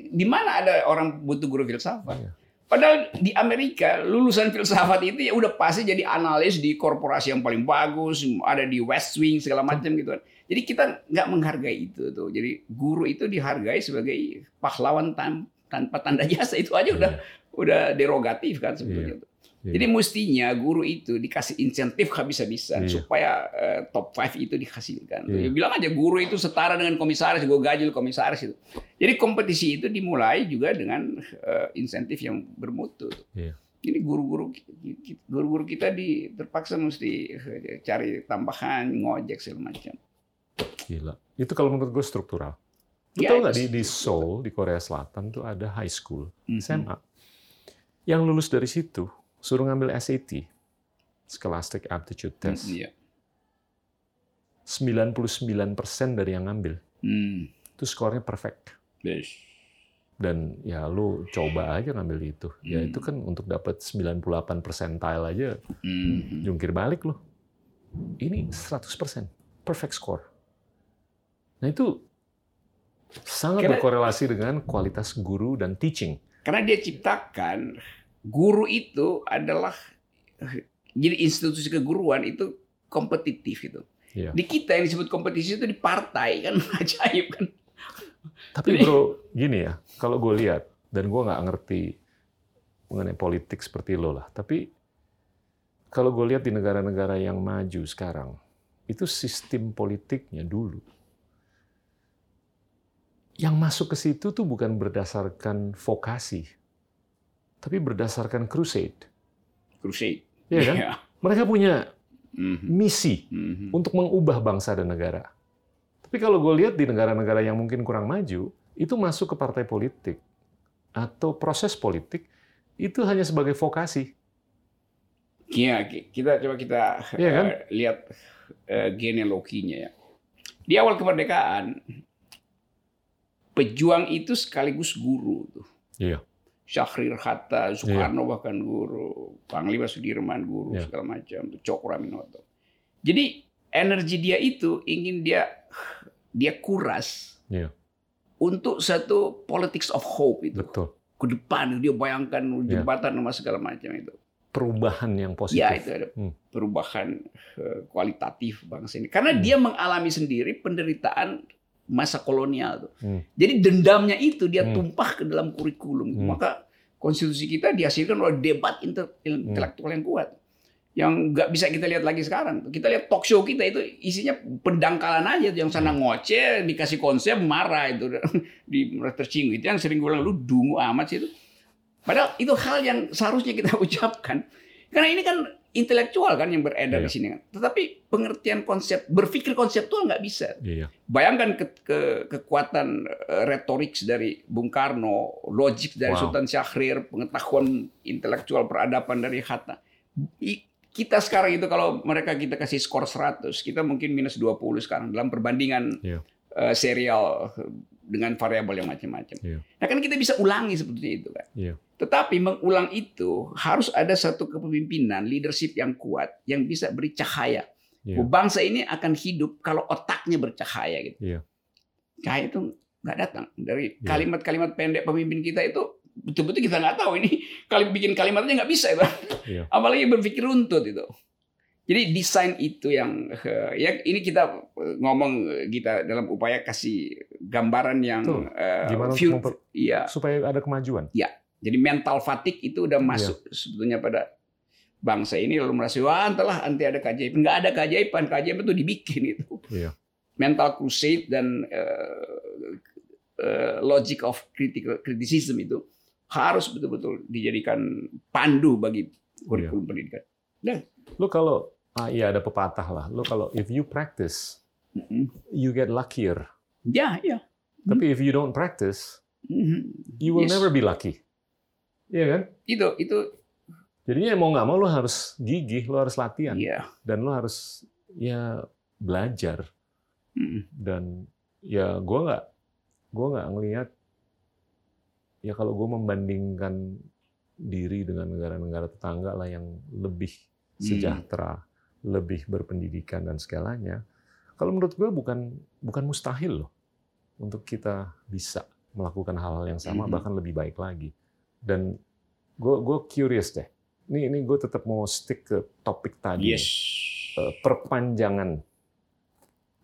di mana ada orang butuh guru filsafat. Iya. Padahal di Amerika lulusan filsafat itu ya udah pasti jadi analis di korporasi yang paling bagus, ada di West Wing segala macam gitu kan. Jadi kita nggak menghargai itu tuh. Jadi guru itu dihargai sebagai pahlawan tan- tanpa tanda jasa itu aja udah udah derogatif kan sebetulnya. tuh. Iya. Jadi mestinya guru itu dikasih insentif habis-habisan Iya. supaya eh, top 5 itu dihasilkan. Iya. Ya, bilang aja guru itu setara dengan komisaris, gue gaji komisaris itu. Jadi kompetisi itu dimulai juga dengan eh, insentif yang bermutu. Iya. Jadi guru-guru guru-guru kita di terpaksa mesti eh, cari tambahan, ngojek segala macam. Gila. Itu kalau menurut gue struktural. Ya, tau nggak di, di Seoul, di Korea Selatan tuh ada high school. SMA. Yang lulus dari situ, suruh ngambil SAT, Scholastic Aptitude Test. Iya. 99% dari yang ngambil, Hmm. itu skornya perfect. Yes. Dan ya lu coba aja ngambil itu. Ya Hmm. itu kan untuk dapat 98 percentile aja Hmm. jungkir balik loh. Ini 100%, perfect score. Nah itu sangat Karena- berkorelasi dengan kualitas guru dan teaching. Karena dia ciptakan guru itu adalah jadi institusi keguruan itu kompetitif itu. Iya. Di kita yang disebut kompetisi itu di partai kan ajaib kan. Tapi bro, gini ya, kalau gue lihat, dan gue nggak ngerti mengenai politik seperti lo lah, tapi kalau gue lihat di negara-negara yang maju sekarang, itu sistem politiknya dulu. Yang masuk ke situ tuh bukan berdasarkan vokasi, tapi berdasarkan crusade. Crusade. Iya kan? Iya. Mereka punya Mhm. misi Mhm. untuk mengubah bangsa dan negara. Tapi kalau gue lihat di negara-negara yang mungkin kurang maju, itu masuk ke partai politik atau proses politik itu hanya sebagai vokasi. Iya, ki- kita coba kita Iya kan? eh, lihat eh, genealoginya ya. Di awal kemerdekaan, pejuang itu sekaligus guru tuh. Iya. Syahrir Hatta, Soekarno bahkan guru, Panglima Sudirman guru Iya. segala macam, Cokro Aminoto. Jadi energi dia itu ingin dia dia kuras Iya. untuk satu politics of hope itu. Betul. Ke depan dia bayangkan Iya. jembatan sama segala macam itu. Perubahan yang positif. Ya itu ada Hmm. perubahan eh, kualitatif bangsa ini. Karena Hmm. dia mengalami sendiri penderitaan masa kolonial tuh. Hmm. Jadi dendamnya itu dia Hmm. tumpah ke dalam kurikulum. Hmm. Maka konstitusi kita dihasilkan oleh debat Hmm. intelektual yang kuat. Yang nggak bisa kita lihat lagi sekarang. Kita lihat talk show kita itu isinya pendangkalan aja yang sana Hmm. ngoceh, dikasih konsep marah itu di tersinggung itu yang sering gue bilang lu dungu amat sih itu. Padahal itu hal yang seharusnya kita ucapkan. Karena ini kan intelektual kan yang beredar Iya. di sini kan. Tetapi pengertian konsep, berpikir konseptual nggak bisa. Iya. Bayangkan ke, ke- kekuatan eh, retorik dari Bung Karno, logik dari Wow. Sultan Syahrir, pengetahuan intelektual peradaban dari Hatta. I- Kita sekarang itu kalau mereka kita kasih skor 100, kita mungkin minus 20 sekarang dalam perbandingan Iya. eh, serial dengan variabel yang macam-macam. Iya. Nah kan kita bisa ulangi seperti itu kan. Iya. Tetapi mengulang itu harus ada satu kepemimpinan, leadership yang kuat yang bisa beri cahaya. Iya. Bangsa ini akan hidup kalau otaknya bercahaya gitu. Iya. Cahaya itu nggak datang dari Iya. kalimat-kalimat pendek pemimpin kita itu betul-betul kita nggak tahu ini kali bikin kalimatnya nggak bisa itu. Iya. Apalagi berpikir runtut itu. Jadi desain itu yang eh, ya ini kita eh, ngomong kita dalam upaya kasih gambaran yang Betul. eh, Gimana untuk view- iya. supaya ada kemajuan. Jadi mental fatigue itu udah Iya. masuk sebetulnya pada bangsa ini lalu merasa wah entahlah nanti ada keajaiban. Nggak ada keajaiban, keajaiban itu dibikin itu. Iya. Mental crusade dan eh, eh, logic of critical criticism itu harus betul-betul dijadikan pandu bagi kurikulum pendidikan. Lu kalau ah, iya ada pepatah lah. Lu kalau if you practice, you get luckier. Ya, ya. Tapi if you don't practice, Mhm. you will Yes. never be lucky. Iya kan? Itu itu Jadinya mau nggak mau lu harus gigih, lu harus latihan, ya. dan lu harus ya belajar. Mhm. Dan ya gua nggak, gua nggak ngelihat ya kalau gua membandingkan diri dengan negara-negara tetangga lah yang lebih Hmm. sejahtera, lebih berpendidikan dan segalanya. Kalau menurut gue bukan bukan mustahil loh untuk kita bisa melakukan hal-hal yang sama Mhm. bahkan lebih baik lagi. Dan gue gue curious deh. Ini ini gue tetap mau stick ke topik tadi. Yes. Eh, perpanjangan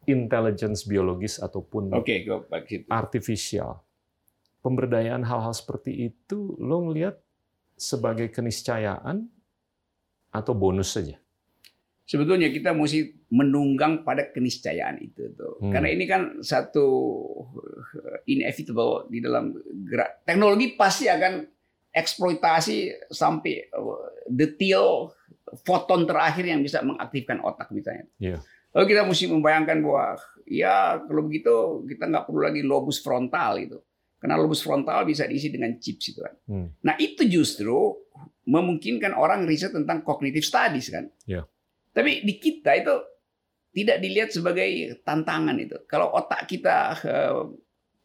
intelligence biologis ataupun Oke, go back situ. artifisial. Pemberdayaan hal-hal seperti itu lo ngelihat sebagai keniscayaan atau bonus saja? sebetulnya kita mesti menunggang pada keniscayaan itu tuh. Hmm. Karena ini kan satu uh, inevitable di dalam gerak teknologi pasti akan eksploitasi sampai uh, detail foton terakhir yang bisa mengaktifkan otak misalnya. Iya. Lalu kita mesti membayangkan bahwa ya kalau begitu kita nggak perlu lagi lobus frontal itu. Karena lobus frontal bisa diisi dengan chips itu kan. Hmm. Nah itu justru memungkinkan orang riset tentang cognitive studies kan. Iya. Tapi di kita itu tidak dilihat sebagai tantangan itu. Kalau otak kita eh,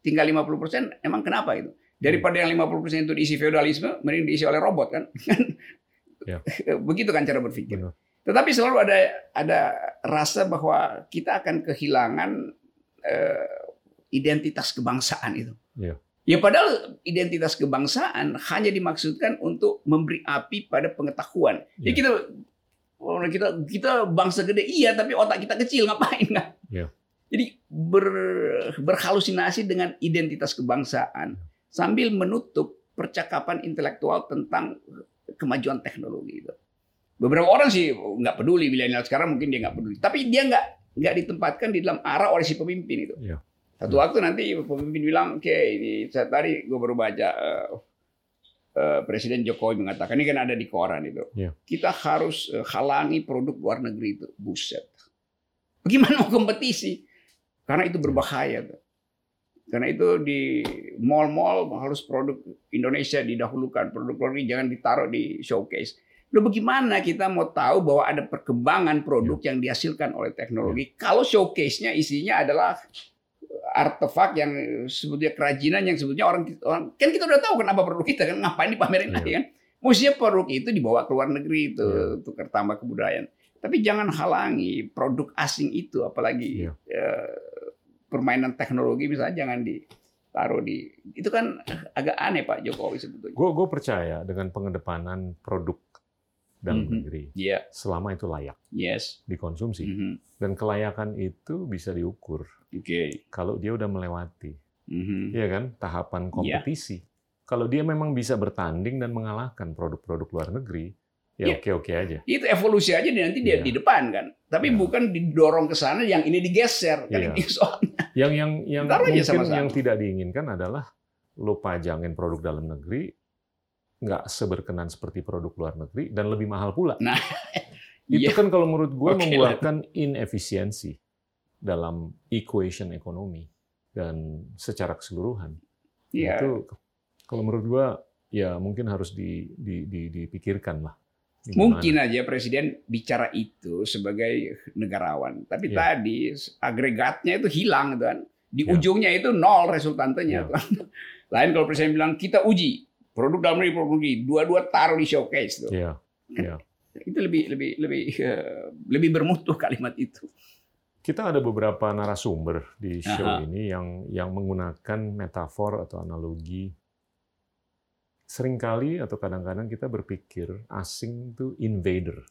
tinggal 50%, emang kenapa itu? Daripada yang 50% itu diisi feodalisme, mending diisi oleh robot kan? Ya. Begitu kan cara berpikir. Benar. Tetapi selalu ada ada rasa bahwa kita akan kehilangan eh, identitas kebangsaan itu. Ya. Ya padahal identitas kebangsaan hanya dimaksudkan untuk memberi api pada pengetahuan. Ya. Ya, kita orang kita kita bangsa gede iya tapi otak kita kecil ngapain kan? Ya. Jadi ber, berhalusinasi dengan identitas kebangsaan sambil menutup percakapan intelektual tentang kemajuan teknologi itu. Beberapa orang sih nggak peduli milenial sekarang mungkin dia nggak peduli, tapi dia nggak nggak ditempatkan di dalam arah oleh si pemimpin itu. Iya. Satu waktu nanti pemimpin bilang, oke ini saya tadi gue baru baca eh, eh, Presiden Jokowi mengatakan ini kan ada di koran itu, Iya. kita harus eh, halangi produk luar negeri itu, buset. Bagaimana mau kompetisi? Karena itu berbahaya tuh. Karena itu di mall-mall harus produk Indonesia didahulukan, produk luar negeri jangan ditaruh di showcase. Lalu bagaimana kita mau tahu bahwa ada perkembangan produk yang dihasilkan oleh teknologi? Kalau showcase-nya isinya adalah artefak yang sebetulnya kerajinan yang sebetulnya orang, orang kan kita udah tahu kenapa produk kita kan ngapain dipamerin Iya. lagi kan? Mestinya produk itu dibawa ke luar negeri itu Iya. tukar tambah kebudayaan. Tapi jangan halangi produk asing itu apalagi eh, permainan teknologi misalnya jangan ditaruh di itu kan agak aneh Pak Jokowi sebetulnya Gue gue percaya dengan pengedepanan produk dalam Mhm. negeri Iya selama itu layak yes dikonsumsi Mhm. dan kelayakan itu bisa diukur oke kalau dia udah melewati, Mhm. ya kan, tahapan Iya. kompetisi. Kalau dia memang bisa bertanding dan mengalahkan produk-produk luar negeri, ya Iya. oke-oke aja. itu evolusi aja nanti dia Iya. di depan kan tapi Iya. bukan didorong ke sana yang ini digeser kan Iya. ini soal Yang yang yang aja mungkin sama-sama. yang tidak diinginkan adalah lo pajangin produk dalam negeri, nggak seberkenan seperti produk luar negeri dan lebih mahal pula. Nah, itu iya. kan kalau menurut gue Oke. membuahkan inefisiensi dalam equation ekonomi dan secara keseluruhan. Iya. Itu kalau menurut gue ya mungkin harus di, di, di- dipikirkan lah. Gimana? Mungkin aja presiden bicara itu sebagai negarawan, tapi Iya. tadi agregatnya itu hilang kan. Di Iya. ujungnya itu nol resultantenya. Tuh. Lain kalau presiden bilang kita uji produk dalam negeri produk negeri, dua-dua taruh di showcase tuh. Iya, iya. Itu lebih lebih lebih eh, lebih bermutu kalimat itu. Kita ada beberapa narasumber di show Aha. ini yang yang menggunakan metafor atau analogi. Seringkali atau kadang-kadang kita berpikir asing itu invader,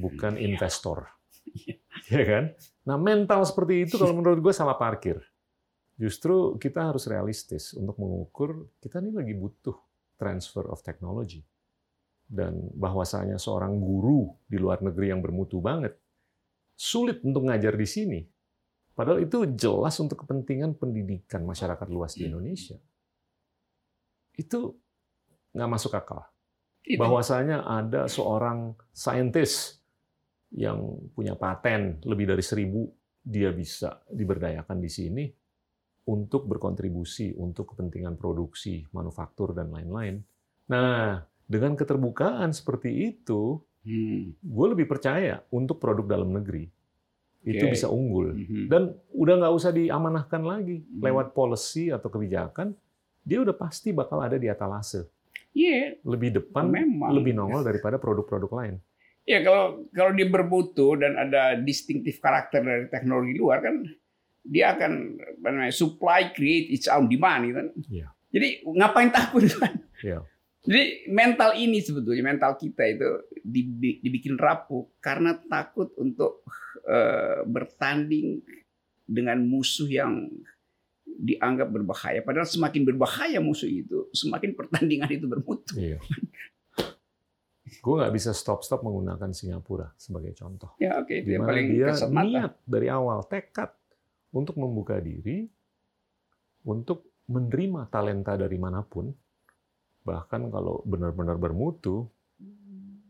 bukan Iya. investor. Iya. Ya kan? Nah, mental seperti itu kalau menurut gue salah parkir. Justru kita harus realistis untuk mengukur kita ini lagi butuh transfer of technology. Dan bahwasanya seorang guru di luar negeri yang bermutu banget sulit untuk ngajar di sini. Padahal itu jelas untuk kepentingan pendidikan masyarakat luas di Indonesia. Itu nggak masuk akal. Itu. Bahwasanya ada seorang saintis yang punya paten lebih dari seribu, dia bisa diberdayakan di sini untuk berkontribusi untuk kepentingan produksi, manufaktur, dan lain-lain. Nah, dengan keterbukaan seperti itu, Hmm. gue lebih percaya untuk produk dalam negeri itu bisa unggul Mhm. dan udah nggak usah diamanahkan lagi Hmm. lewat policy atau kebijakan dia udah pasti bakal ada di atalase Iya, lebih depan memang. lebih nongol daripada produk-produk lain Ya kalau kalau dia bermutu dan ada distintif karakter dari teknologi luar kan dia akan namanya, supply create its own demand gitu kan. Iya. Jadi ngapain takut kan? Iya. Jadi mental ini sebetulnya mental kita itu dibi- dibikin rapuh karena takut untuk eh, bertanding dengan musuh yang dianggap berbahaya. Padahal semakin berbahaya musuh itu, semakin pertandingan itu bermutu. iya gue nggak bisa stop-stop menggunakan Singapura sebagai contoh Ya oke itu yang paling dia kasat mata. niat dari awal tekad untuk membuka diri untuk menerima talenta dari mana pun bahkan kalau benar-benar bermutu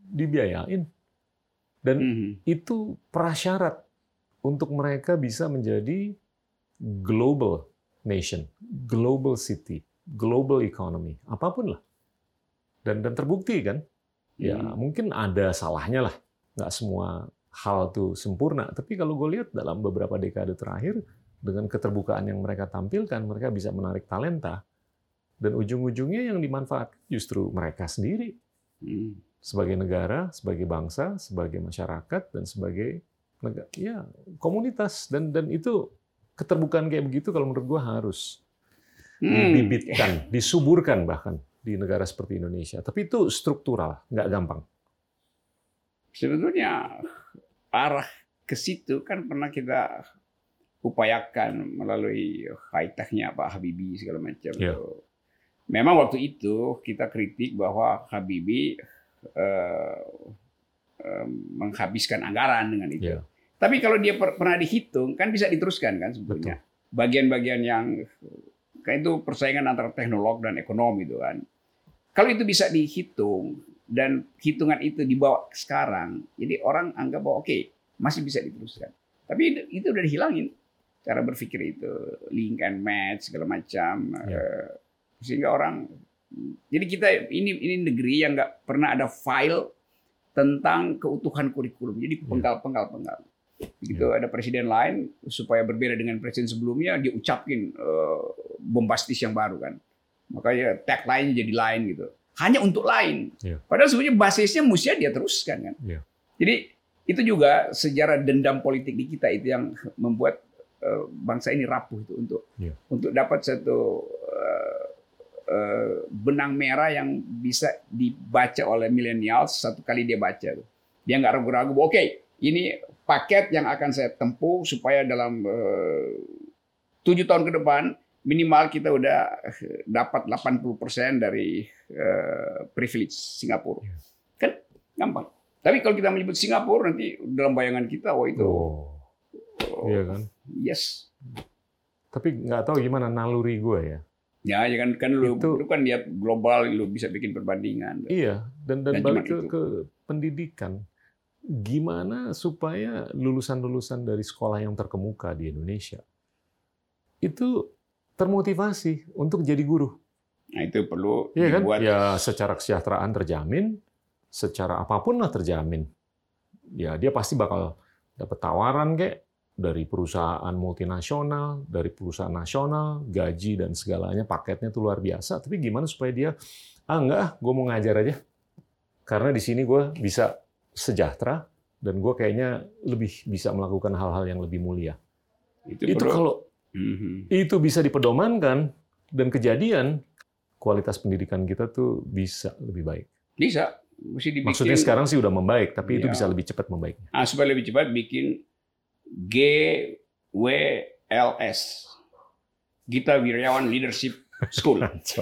dibiayain dan Mhm. itu prasyarat untuk mereka bisa menjadi global nation, global city, global economy, apa pun lah. Dan dan terbukti kan, ya Hmm. mungkin ada salahnya lah, nggak semua hal tuh sempurna. Tapi kalau gue lihat dalam beberapa dekade terakhir, dengan keterbukaan yang mereka tampilkan, mereka bisa menarik talenta, dan ujung-ujungnya yang dimanfaatkan justru mereka sendiri Hmm. sebagai negara, sebagai bangsa, sebagai masyarakat dan sebagai negara, ya komunitas dan dan itu keterbukaan kayak begitu kalau menurut gua harus Hmm. dibibitkan, disuburkan bahkan di negara seperti Indonesia. Tapi itu struktural, nggak gampang. Sebetulnya arah ke situ kan pernah kita upayakan melalui high tech-nya Pak Habibie segala macam. Iya. Memang waktu itu kita kritik bahwa Habibie eh, eh, menghabiskan anggaran dengan itu. Iya. Tapi kalau dia per- pernah dihitung kan bisa diteruskan kan sebetulnya. Bagian-bagian yang kan itu persaingan antara teknolog dan ekonomi itu kan. Kalau itu bisa dihitung dan hitungan itu dibawa ke sekarang, jadi orang anggap bahwa oke masih bisa diteruskan. Tapi itu, udah dihilangin cara berpikir itu link and match segala macam Ya. eh, sehingga orang jadi kita ini ini negeri yang nggak pernah ada file tentang keutuhan kurikulum jadi penggal-penggal penggal begitu ada presiden lain supaya berbeda dengan presiden sebelumnya dia ucapin eh, bombastis yang baru kan makanya tagline jadi lain gitu hanya untuk lain Iya. padahal sebenarnya basisnya mestinya dia teruskan kan Iya. jadi itu juga sejarah dendam politik di kita itu yang membuat eh, bangsa ini rapuh itu untuk Iya. untuk dapat satu eh, eh, benang merah yang bisa dibaca oleh milenial satu kali dia baca tuh. dia nggak ragu-ragu oke ini paket yang akan saya tempuh supaya dalam eh, tujuh tahun ke depan minimal kita udah eh, dapat 80% dari eh, privilege Singapura Iya. kan gampang tapi kalau kita menyebut Singapura nanti dalam bayangan kita oh itu Oh, oh, iya kan. yes Tapi nggak tahu gimana naluri gue ya. Ya, ya kan kan lu, Itu- lu kan dia global, lu bisa bikin perbandingan. Iya, dan dan Dan balik ke, itu. ke pendidikan. Gimana supaya lulusan-lulusan dari sekolah yang terkemuka di Indonesia itu termotivasi untuk jadi guru? Nah, itu perlu Iya kan? dibuat Ya secara kesejahteraan terjamin, secara apa pun lah terjamin. Ya dia pasti bakal dapat tawaran kayak dari perusahaan multinasional, dari perusahaan nasional, gaji dan segalanya paketnya tuh luar biasa. Tapi gimana supaya dia ah enggak, gue mau ngajar aja. Karena di sini gue bisa sejahtera dan gue kayaknya lebih bisa melakukan hal-hal yang lebih mulia. itu, Itu kalau Mhm. itu bisa dipedomankan dan kejadian, kualitas pendidikan kita tuh bisa lebih baik. bisa mesti dibikin Maksudnya sekarang sih udah membaik, tapi itu Iya. bisa lebih cepat membaik. ah, supaya lebih cepat bikin GWLS Gita Wirjawan Leadership School.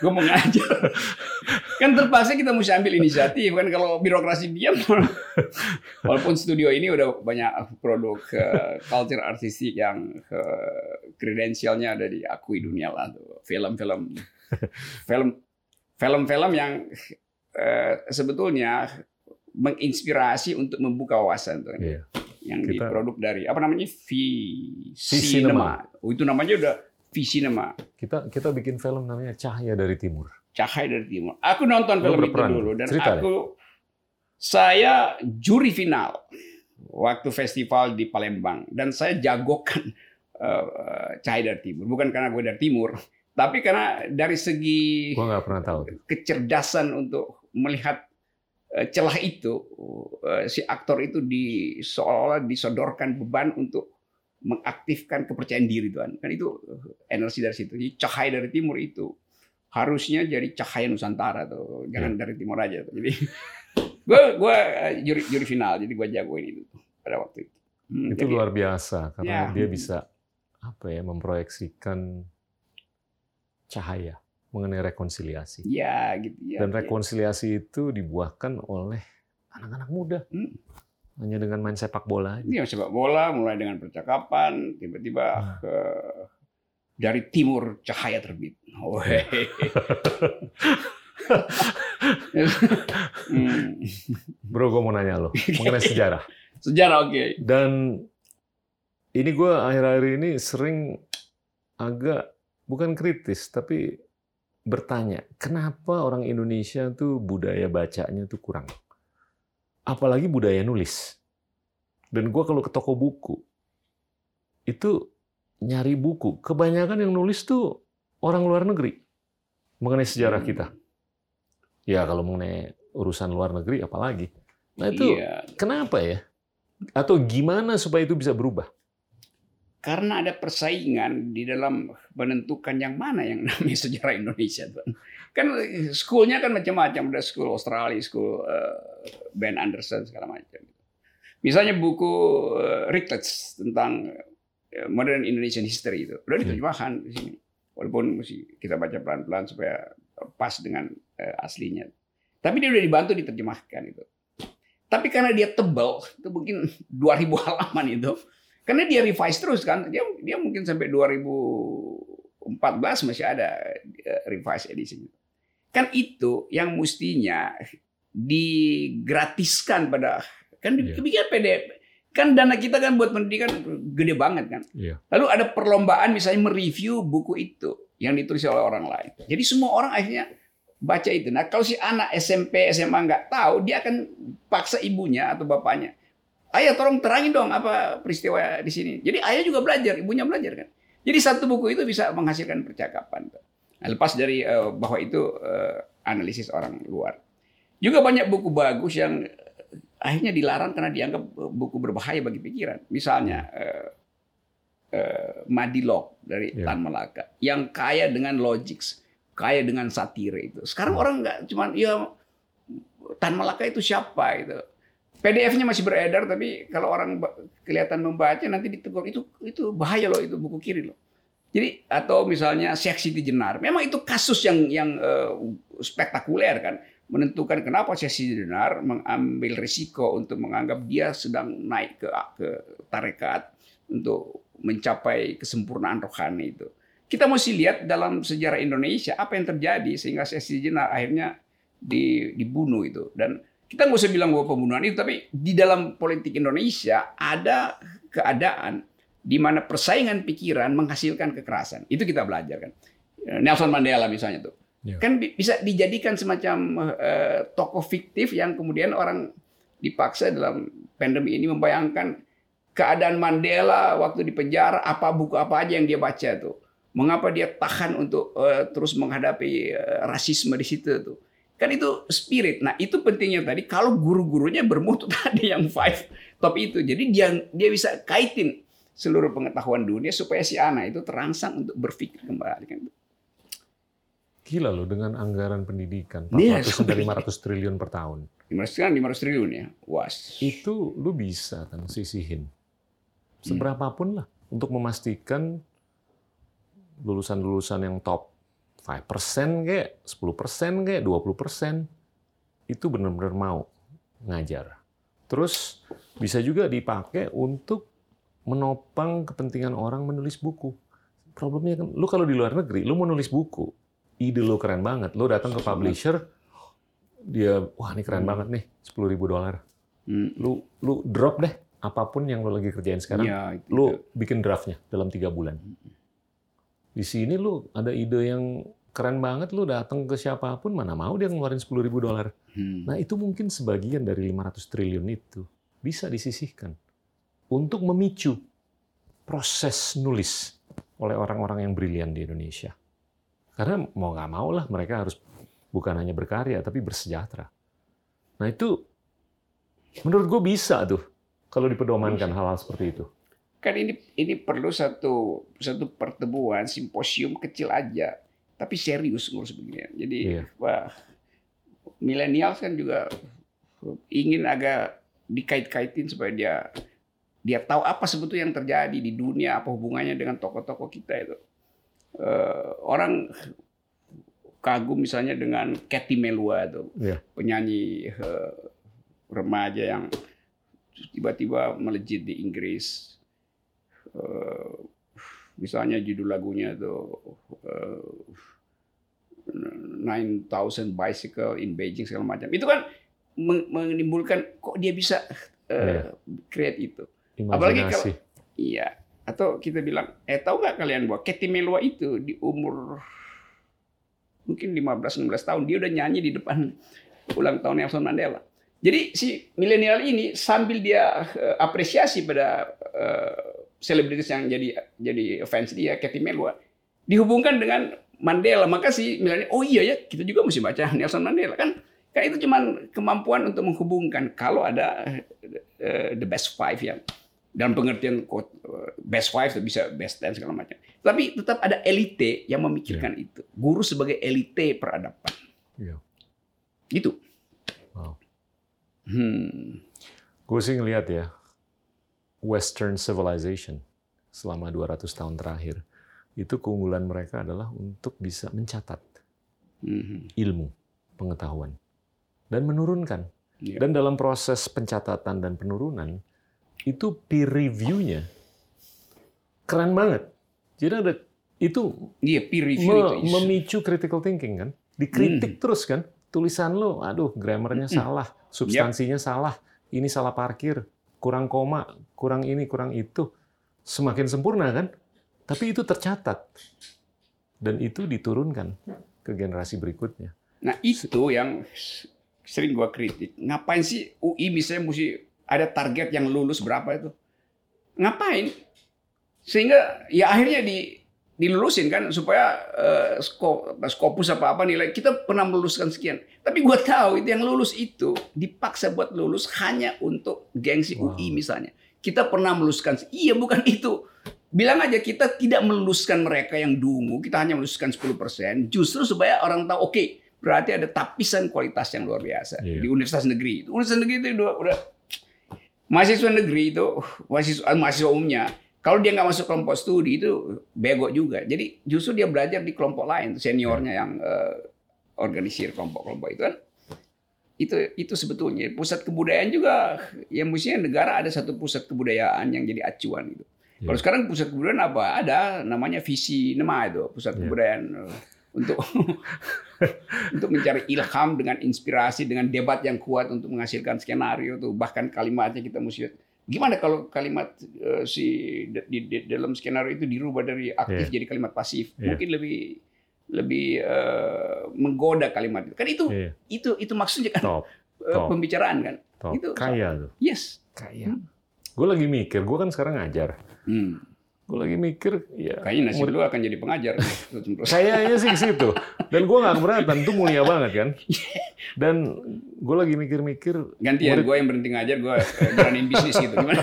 Gue mau ngajar. kan terpaksa kita mesti ambil inisiatif kan kalau birokrasi diam. Walaupun studio ini udah banyak produk eh, culture artistik yang eh, kredensialnya ada diakui dunia lah tuh. Film-film film film-film yang eh, sebetulnya menginspirasi untuk membuka wawasan tuh kan. Iya. Yang Kita- diproduk dari apa namanya? V V-Cinema. Cinema. Oh, itu namanya udah V Cinema. Kita kita bikin film namanya Cahaya dari Timur. Cahaya dari Timur. Aku nonton Lu film itu dulu dan Cerita deh. aku saya juri final waktu festival di Palembang dan saya jagokan eh, Cahaya dari Timur. Bukan karena gue dari Timur, tapi karena dari segi Gua pernah tahu. kecerdasan untuk melihat eh, celah itu si aktor itu di disodorkan beban untuk mengaktifkan kepercayaan diri Tuhan. Kan itu eh, energi dari situ. Jadi cahaya dari timur itu harusnya jadi cahaya Nusantara tuh. Jangan Iya. dari timur aja tuh. Jadi gue gue eh, juri juri final jadi gue jagoin itu tuh pada waktu itu. Hmm, Itu jadi- luar biasa karena Ya. dia bisa apa ya memproyeksikan cahaya mengenai rekonsiliasi. Ya gitu ya. Dan ya. rekonsiliasi itu dibuahkan oleh anak-anak muda. Hmm. Hanya dengan main sepak bola. Ini sepak bola mulai dengan percakapan, tiba-tiba Hmm. ke dari timur cahaya terbit. Weh. Hmm. Bro, gue mau nanya lo mengenai sejarah. Sejarah oke. Dan ini gue akhir-akhir ini sering agak bukan kritis, tapi bertanya, kenapa orang Indonesia tuh budaya bacanya tuh kurang? Apalagi budaya nulis. Dan gue kalau ke toko buku, itu nyari buku. Kebanyakan yang nulis tuh orang luar negeri mengenai sejarah Hmm. kita. Ya kalau mengenai urusan luar negeri apalagi. Nah itu Iya, kenapa ya? Atau gimana supaya itu bisa berubah? karena ada persaingan di dalam menentukan yang mana yang namanya sejarah Indonesia. Tuan. Kan schoolnya kan macam-macam, ada school Australia, school eh, Ben Anderson segala macam. Misalnya buku uh, Ricklets tentang eh, modern Indonesian history itu udah diterjemahkan di sini. Walaupun mesti kita baca pelan-pelan supaya pas dengan aslinya. Tapi dia udah dibantu diterjemahkan itu. Tapi karena dia tebal, itu mungkin 2000 halaman itu, karena dia revise terus kan, dia dia mungkin sampai 2014 masih ada revise edisinya. Kan itu yang mestinya digratiskan pada kan dibikin PDF. Kan dana kita kan buat pendidikan gede banget kan. Iya. Lalu ada perlombaan misalnya mereview buku itu yang ditulis oleh orang lain. Jadi semua orang akhirnya baca itu. Nah kalau si anak SMP, SMA nggak tahu, dia akan paksa ibunya atau bapaknya. Ayah tolong terangin dong apa peristiwa di sini. Jadi ayah juga belajar, ibunya belajar kan. Jadi satu buku itu bisa menghasilkan percakapan. Nah, lepas dari eh, bahwa itu eh, analisis orang luar. Juga banyak buku bagus yang eh, akhirnya dilarang karena dianggap buku berbahaya bagi pikiran. Misalnya eh, eh, Madilog dari Ya. Tan Malaka yang kaya dengan logik, kaya dengan satire itu. Sekarang Hmm. orang nggak cuman ya Tan Malaka itu siapa itu. PDF-nya masih beredar tapi kalau orang kelihatan membaca nanti ditegur itu itu bahaya loh itu buku kiri loh. Jadi atau misalnya Syekh Siti Jenar, memang itu kasus yang yang eh, spektakuler kan. Menentukan kenapa Syekh Siti Jenar mengambil risiko untuk menganggap dia sedang naik ke ke tarekat untuk mencapai kesempurnaan rohani itu. Kita mesti lihat dalam sejarah Indonesia apa yang terjadi sehingga sesi jenar akhirnya dibunuh itu. Dan kita nggak usah bilang bahwa pembunuhan itu tapi di dalam politik Indonesia ada keadaan di mana persaingan pikiran menghasilkan kekerasan itu kita belajar kan Nelson Mandela misalnya tuh ya. kan bisa dijadikan semacam uh, tokoh fiktif yang kemudian orang dipaksa dalam pandemi ini membayangkan keadaan Mandela waktu di penjara apa buku apa aja yang dia baca tuh Mengapa dia tahan untuk uh, terus menghadapi uh, rasisme di situ tuh? Kan itu spirit. Nah, itu pentingnya tadi kalau guru-gurunya bermutu tadi yang five top itu. Jadi dia dia bisa kaitin seluruh pengetahuan dunia supaya si anak itu terangsang untuk berpikir kembali kan. Gila loh dengan anggaran pendidikan 400 dari 500 triliun per tahun. 500 kan 500 triliun ya. Was. Itu lu bisa kan sisihin. Seberapapun lah untuk memastikan lulusan-lulusan yang top 5% kayak 10% kayak 20% itu benar-benar mau ngajar. Terus bisa juga dipakai untuk menopang kepentingan orang menulis buku. Problemnya kan, lu kalau di luar negeri, lu mau nulis buku, ide lu keren banget. Lu datang ke publisher, dia, wah ini keren banget nih, 10 ribu dolar. Hmm. Lu, lu drop deh apa pun yang lu lagi kerjain sekarang, ya, lu bikin draftnya dalam tiga bulan. Di sini lu ada ide yang keren banget, lu datang ke siapa pun, mana mau dia ngeluarin 10 ribu dolar. Hmm. Nah itu mungkin sebagian dari 500 triliun itu bisa disisihkan untuk memicu proses nulis oleh orang-orang yang brilian di Indonesia. Karena mau nggak mau lah mereka harus bukan hanya berkarya, tapi bersejahtera. Nah itu menurut gue bisa tuh kalau dipedomankan hal-hal seperti itu kan ini ini perlu satu satu pertemuan simposium kecil aja tapi serius ngurus begini jadi iya. wah milenial kan juga ingin agak dikait-kaitin supaya dia dia tahu apa sebetulnya yang terjadi di dunia apa hubungannya dengan tokoh-tokoh kita itu uh, orang kagum misalnya dengan Katy Melua itu yeah. penyanyi uh, remaja yang tiba-tiba melejit di Inggris uh, misalnya judul lagunya itu uh, Nine Thousand Bicycle in Beijing segala macam. Itu kan menimbulkan kok dia bisa uh, yeah. create itu. Imajinasi. Apalagi kalau iya atau kita bilang eh tahu nggak kalian bahwa Katy Melua itu di umur mungkin 15 16 tahun dia udah nyanyi di depan ulang tahun Nelson Mandela. Jadi si milenial ini sambil dia uh, apresiasi pada uh, selebritis yang jadi jadi fans dia, Katy Melua, dihubungkan dengan Mandela. Maka si misalnya, oh iya ya, kita juga mesti baca Nelson Mandela kan. Kan itu cuma kemampuan untuk menghubungkan kalau ada uh, the best five yang dalam pengertian uh, best five bisa best ten segala macam. Tapi tetap ada elite yang memikirkan yeah. itu. Guru sebagai elite peradaban. Yeah. Gitu. Wow. Hmm. Gue sih ngeliat ya, Western civilization selama 200 tahun terakhir itu keunggulan mereka adalah untuk bisa mencatat mm-hmm. ilmu, pengetahuan dan menurunkan. Yeah. Dan dalam proses pencatatan dan penurunan itu peer review-nya keren banget. Jadi ada itu yeah, peer review me, itu memicu critical thinking kan. Dikritik mm. terus kan. Tulisan lo, aduh grammarnya mm. salah, substansinya yep. salah, ini salah parkir, kurang koma, kurang ini, kurang itu, semakin sempurna kan? Tapi itu tercatat dan itu diturunkan ke generasi berikutnya. Nah itu yang sering gua kritik. Ngapain sih UI misalnya mesti ada target yang lulus berapa itu? Ngapain? Sehingga ya akhirnya di dilulusin kan supaya uh, skopus apa apa nilai kita pernah meluluskan sekian tapi gue tahu itu yang lulus itu dipaksa buat lulus hanya untuk gengsi wow. UI misalnya kita pernah meluluskan iya bukan itu bilang aja kita tidak meluluskan mereka yang dungu kita hanya meluluskan 10% justru supaya orang tahu oke okay, berarti ada tapisan kualitas yang luar biasa yeah. di universitas negeri itu universitas negeri itu udah, udah mahasiswa negeri itu mahasiswa mahasiswa umumnya kalau dia nggak masuk kelompok studi itu bego juga. Jadi justru dia belajar di kelompok lain, seniornya yang uh, organisir kelompok-kelompok itu kan. Itu itu sebetulnya pusat kebudayaan juga yang mestinya negara ada satu pusat kebudayaan yang jadi acuan itu. Iya. Kalau sekarang pusat kebudayaan apa? Ada namanya visi nema itu pusat Iya. kebudayaan eh, untuk untuk mencari ilham dengan inspirasi dengan debat yang kuat untuk menghasilkan skenario tuh bahkan kalimatnya kita mesti gimana kalau kalimat eh, si di, di- di dalam skenario itu dirubah dari aktif Iya. jadi kalimat pasif Iya. mungkin lebih lebih eh, menggoda kalimat itu kan itu Iya. itu itu maksudnya kan Top, eh, top. pembicaraan kan top. Itu- Kaya tuh. yes Kaya. Gue lagi mikir, gue kan sekarang ngajar. hmm. Gue lagi mikir, ya kayaknya nasib murid- lu akan jadi pengajar Kayaknya sih ke situ. Dan gue gak keberatan, itu mulia banget kan. Dan gue lagi mikir-mikir, gantian Murid- gue yang berhenti ngajar gue eh, jalanin bisnis gitu gimana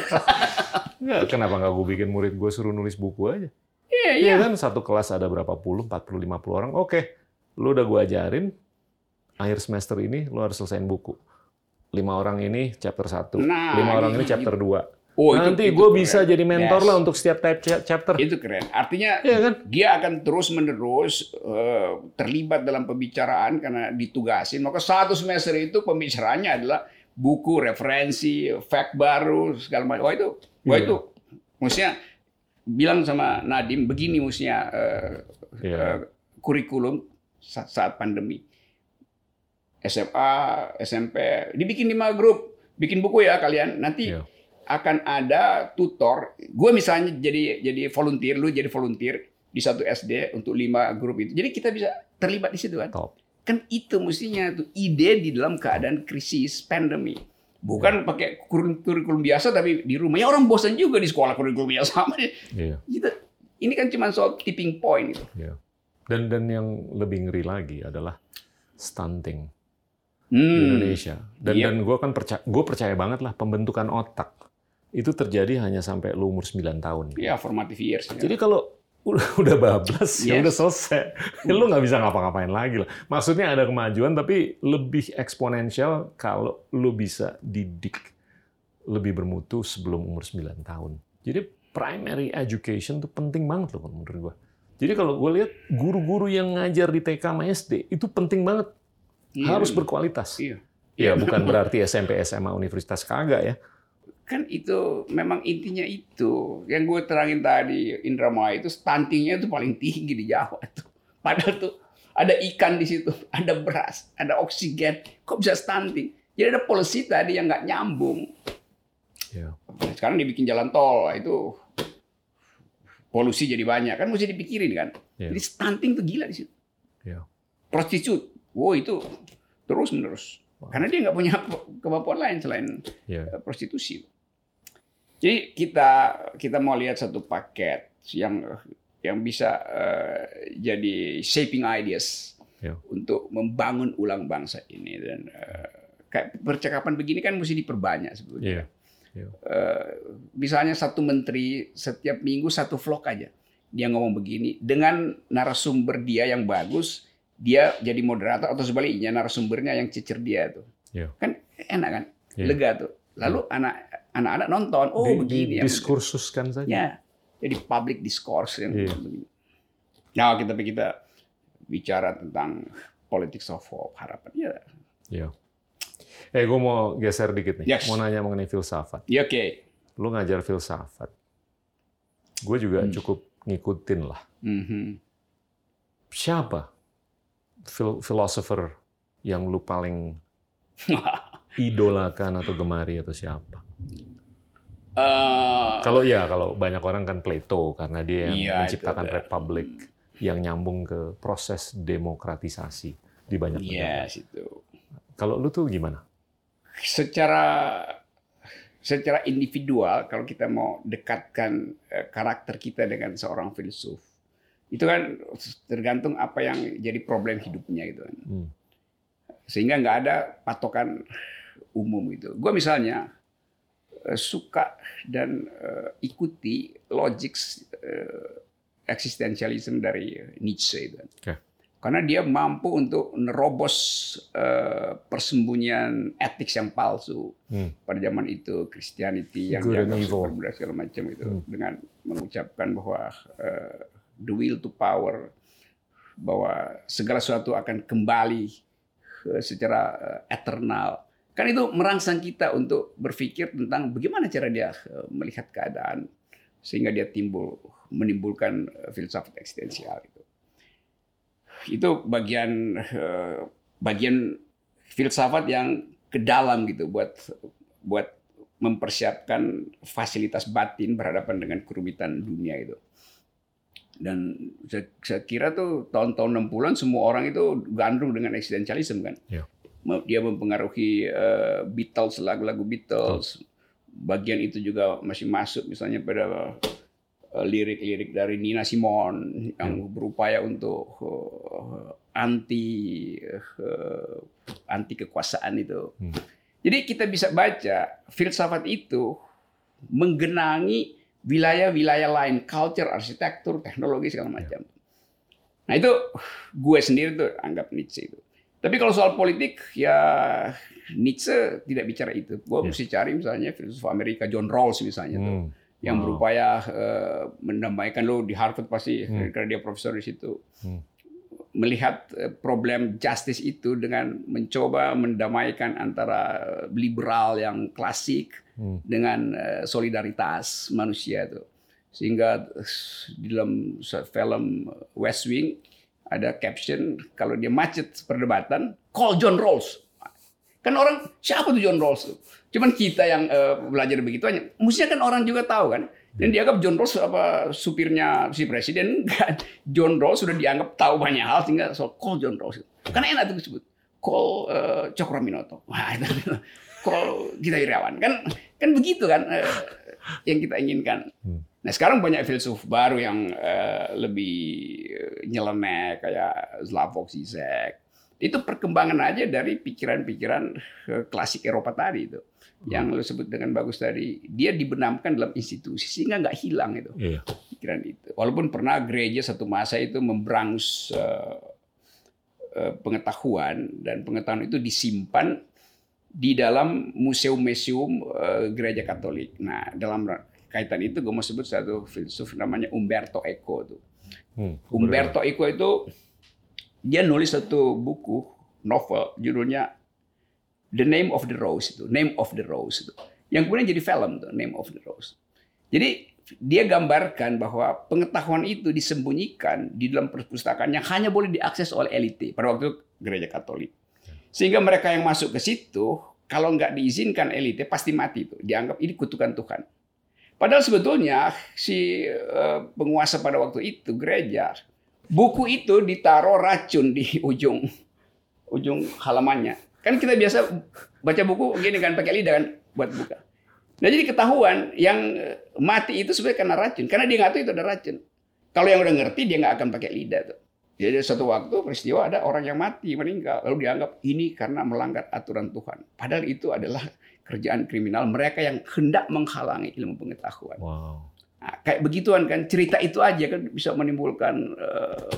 nggak kenapa nggak gue bikin murid gue suruh nulis buku aja? iya iya Iya kan, satu kelas ada berapa puluh, 40, 50 orang. Oke, lu udah gue ajarin, akhir semester ini lu harus selesaiin buku. Lima orang ini chapter 1, Nah, lima orang ini ini- chapter 2. Oh, Nanti gue bisa jadi mentor Yes. lah untuk setiap type cha- chapter. itu keren artinya Iya kan? dia akan terus menerus eh, terlibat dalam pembicaraan karena ditugasin maka satu semester itu pembicaraannya adalah buku referensi fact baru segala macam wah itu wah Iya. itu maksudnya bilang sama Nadim begini mestinya eh, Iya. eh, kurikulum sa- saat pandemi SMA SMP dibikin lima grup bikin buku ya kalian nanti Iya. Akan ada tutor. Gue misalnya jadi jadi volunteer, lu jadi volunteer di satu SD untuk lima grup itu. Jadi kita bisa terlibat di situ kan. Top. Kan itu mestinya tuh ide di dalam keadaan krisis pandemi. Bukan pakai kurikulum, biasa tapi di rumah. Ya orang bosan juga di sekolah kurikulum yang sama. Iya. Gitu. Ini kan cuma soal tipping point itu. Iya. Dan dan yang lebih ngeri lagi adalah stunting di Hmm. Indonesia. Dan Iya. dan gue kan percaya, gue percaya banget lah pembentukan otak itu terjadi hanya sampai lu umur 9 tahun. Ya formative years. ya. Jadi kalau udah, bablas ya Yes. udah selesai, lu nggak bisa ngapa-ngapain lagi lah. Maksudnya ada kemajuan tapi lebih eksponensial kalau lu bisa didik lebih bermutu sebelum umur 9 tahun. Jadi primary education tuh penting banget loh menurut gua. Jadi kalau gue lihat guru-guru yang ngajar di TK sama SD itu penting banget, Iya. harus berkualitas. Iya. Ya bukan berarti SMP, SMA, universitas kagak ya. Kan itu memang intinya itu. Yang gue terangin tadi Indramayu itu stuntingnya itu paling tinggi di Jawa tuh. Padahal tuh ada ikan di situ ada beras ada oksigen. Kok bisa stunting? Jadi ada policy tadi yang nggak nyambung. Ya. sekarang dibikin jalan tol itu polusi jadi banyak. Kan mesti dipikirin kan? Iya. jadi stunting tuh gila di situ. Ya. prostitut wow itu terus menerus karena dia nggak punya kemampuan lain selain Ya. eh, prostitusi. Jadi kita kita mau lihat satu paket yang yang bisa eh, jadi shaping ideas Ya. untuk membangun ulang bangsa ini dan eh, kayak percakapan begini kan mesti diperbanyak sebetulnya. Iya. Eh, misalnya satu menteri setiap minggu satu vlog aja dia ngomong begini dengan narasumber dia yang bagus dia jadi moderator atau sebaliknya narasumbernya yang cecer dia tuh Iya. kan enak kan Iya. lega tuh lalu anak anak-anak nonton oh Di- begini ya diskursuskan saja. ya jadi public discourse yang Iya. begini nah kita kita bicara tentang politics of hope harapan ya Iya. Eh, gue mau geser dikit nih. Yes. Mau nanya mengenai filsafat. ya oke Lu ngajar filsafat. Gue juga Hmm. cukup ngikutin lah. Mhm. Siapa fil philosopher yang lu paling idolakan atau gemari atau siapa? Eh, Kalau ya, kalau banyak orang kan Plato karena dia yang Iya, menciptakan republik yang nyambung ke proses demokratisasi di banyak negara. yes itu Kalau lu tuh gimana? secara secara individual kalau kita mau dekatkan eh, karakter kita dengan seorang filsuf itu kan tergantung apa yang jadi problem hidupnya gitu kan Hmm. sehingga nggak ada patokan umum itu gue misalnya eh, suka dan eh, ikuti logik eh, eksistensialisme dari Nietzsche itu Oke. karena dia mampu untuk nerobos persembunyian etik yang palsu Hmm. pada zaman itu Christianity yang Good and dianggap segala macam itu Hmm. dengan mengucapkan bahwa the will to power bahwa segala sesuatu akan kembali eh, secara eh, eternal kan itu merangsang kita untuk berpikir tentang bagaimana cara dia eh, melihat keadaan sehingga dia timbul menimbulkan filsafat eksistensial itu. Itu bagian bagian filsafat yang ke dalam gitu buat buat mempersiapkan fasilitas batin berhadapan dengan kerumitan dunia itu. Dan saya, saya kira tuh tahun-tahun 60-an semua orang itu gandrung dengan eksistensialisme kan. Ya. Dia mempengaruhi uh, Beatles, lagu-lagu Beatles. Oh. Bagian itu juga masih masuk misalnya pada uh, lirik-lirik dari Nina Simone yang hmm. berupaya untuk uh, anti anti kekuasaan itu. Hmm. Jadi kita bisa baca filsafat itu menggenangi wilayah-wilayah lain, culture, arsitektur, teknologi segala ya. macam. Nah itu gue sendiri tuh anggap Nietzsche itu. Tapi kalau soal politik ya Nietzsche tidak bicara itu. Gue ya. mesti cari misalnya filsuf Amerika John Rawls misalnya hmm. tuh yang wow. berupaya uh, mendamaikan lo di Harvard pasti hmm. karena dia profesor di situ. Hmm melihat eh, problem justice itu dengan mencoba mendamaikan antara liberal yang klasik hmm. dengan eh, solidaritas manusia itu. Sehingga di dalam film West Wing ada caption kalau dia macet perdebatan call John Rawls. Kan orang siapa tuh John Rawls? Cuman kita yang uh, belajar begitu aja. Mestinya kan orang juga tahu kan dan dianggap John Rawls apa supirnya si presiden John Rawls sudah dianggap tahu banyak hal sehingga so call John Rawls. Karena enak tuh disebut call uh, Cokro Minoto. Wah itu call kita Irawan kan kan begitu kan uh, yang kita inginkan. Hmm. nah sekarang banyak filsuf baru yang uh, lebih nyeleneh kayak Slavoj Zizek itu perkembangan aja dari pikiran-pikiran klasik Eropa tadi itu yang lo sebut dengan bagus tadi, dia dibenamkan dalam institusi sehingga nggak hilang itu iya. pikiran itu. Walaupun pernah gereja satu masa itu memberangus uh, uh, pengetahuan dan pengetahuan itu disimpan di dalam museum-museum uh, gereja Katolik. Nah, dalam kaitan itu gue mau sebut satu filsuf namanya Umberto Eco tuh. Hmm, Umberto Eco itu dia nulis satu buku novel judulnya The Name of the Rose itu, Name of the Rose itu. Yang kemudian jadi film tuh, Name of the Rose. Jadi dia gambarkan bahwa pengetahuan itu disembunyikan di dalam perpustakaan yang hanya boleh diakses oleh elite pada waktu gereja Katolik. Sehingga mereka yang masuk ke situ kalau nggak diizinkan elite pasti mati itu, dianggap ini kutukan Tuhan. Padahal sebetulnya si eh, penguasa pada waktu itu gereja buku itu ditaruh racun di ujung ujung halamannya Kan kita biasa baca buku gini kan pakai lidah kan buat buka. Nah jadi ketahuan yang mati itu sebenarnya karena racun. Karena dia nggak tahu itu ada racun. Kalau yang udah ngerti dia nggak akan pakai lidah tuh. Jadi suatu waktu peristiwa ada orang yang mati meninggal lalu dianggap ini karena melanggar aturan Tuhan. Padahal itu adalah kerjaan kriminal mereka yang hendak menghalangi ilmu pengetahuan. Wow. Nah, kayak begituan kan cerita itu aja kan bisa menimbulkan uh,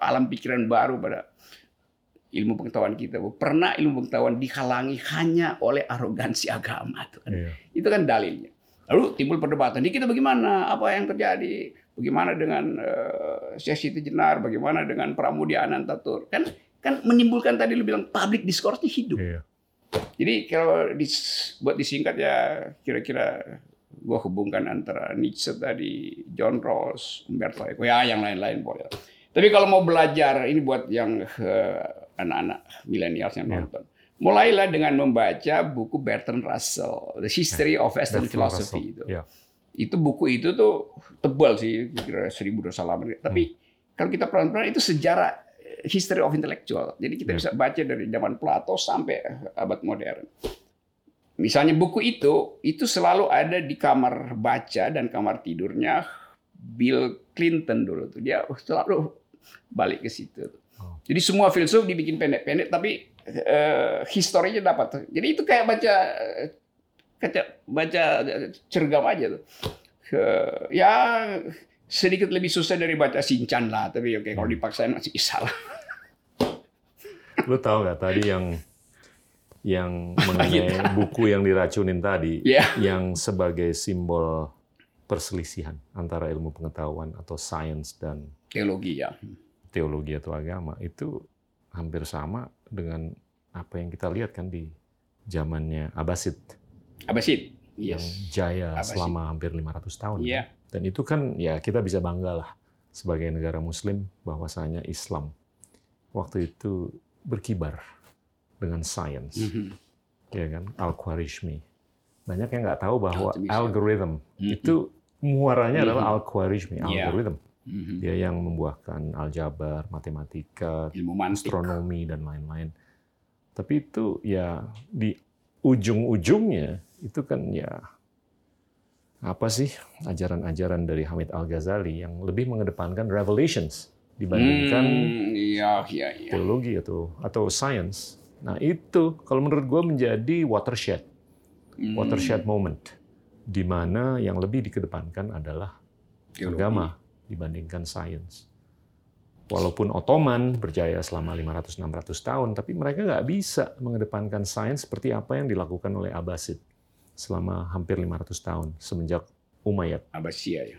alam pikiran baru pada ilmu pengetahuan kita. Pernah ilmu pengetahuan dihalangi hanya oleh arogansi agama. Itu kan, iya. itu kan dalilnya. Lalu timbul perdebatan. Di kita bagaimana? Apa yang terjadi? Bagaimana dengan uh, Syekh Jenar? Bagaimana dengan Pramudia Anantatur? Kan kan menimbulkan tadi lu bilang public discourse hidup. Iya. Jadi kalau dis, buat disingkat ya kira-kira gua hubungkan antara Nietzsche tadi, John Rawls, Umberto Eco, ya yang lain-lain boleh. Tapi kalau mau belajar ini buat yang uh, anak-anak milenial yang iya. nonton. Mulailah dengan membaca buku Bertrand Russell, The History of Western Bertrand Philosophy Russell. itu. Yeah. Itu buku itu tuh tebal sih, kira seribu dosa lama. Tapi hmm. kalau kita pelan-pelan itu sejarah eh, history of intellectual. Jadi kita yeah. bisa baca dari zaman Plato sampai abad modern. Misalnya buku itu, itu selalu ada di kamar baca dan kamar tidurnya Bill Clinton dulu tuh. Dia selalu balik ke situ. Jadi semua filsuf dibikin pendek-pendek, tapi uh, historinya dapat. Jadi itu kayak baca kaca baca cergam aja tuh. Uh, ya sedikit lebih susah dari baca Sinchan lah, tapi oke okay, kalau dipaksain masih bisa lah. Lu tahu nggak tadi yang yang mengenai buku yang diracunin tadi, yeah. yang sebagai simbol perselisihan antara ilmu pengetahuan atau sains dan teologi ya teologi atau agama itu hampir sama dengan apa yang kita lihat kan di zamannya Abbasid. Abbasid. yang Yes. jaya Abbasi. selama hampir 500 tahun. Iya. Dan itu kan ya kita bisa bangga lah sebagai negara muslim bahwasanya Islam waktu itu berkibar dengan sains, Mhm. ya kan? Al-Khwarizmi. Banyak yang nggak tahu bahwa algorithm Mhm. itu muaranya Mhm. adalah Al-Khwarizmi, Iya. algorithm. Mhm. Dia yang membuahkan aljabar, matematika, Ilmu mantik. astronomi dan lain-lain. Tapi itu ya di ujung-ujungnya itu kan ya apa sih ajaran-ajaran dari Hamid Al Ghazali yang lebih mengedepankan revelations dibandingkan Hmm, iya, iya, iya. teologi atau atau science. Nah itu kalau menurut gue menjadi watershed, Hmm. watershed moment, di mana yang lebih dikedepankan adalah Teologi. agama dibandingkan sains. Walaupun Ottoman berjaya selama 500-600 tahun, tapi mereka nggak bisa mengedepankan sains seperti apa yang dilakukan oleh Abbasid selama hampir 500 tahun semenjak Umayyad. Abasia ya.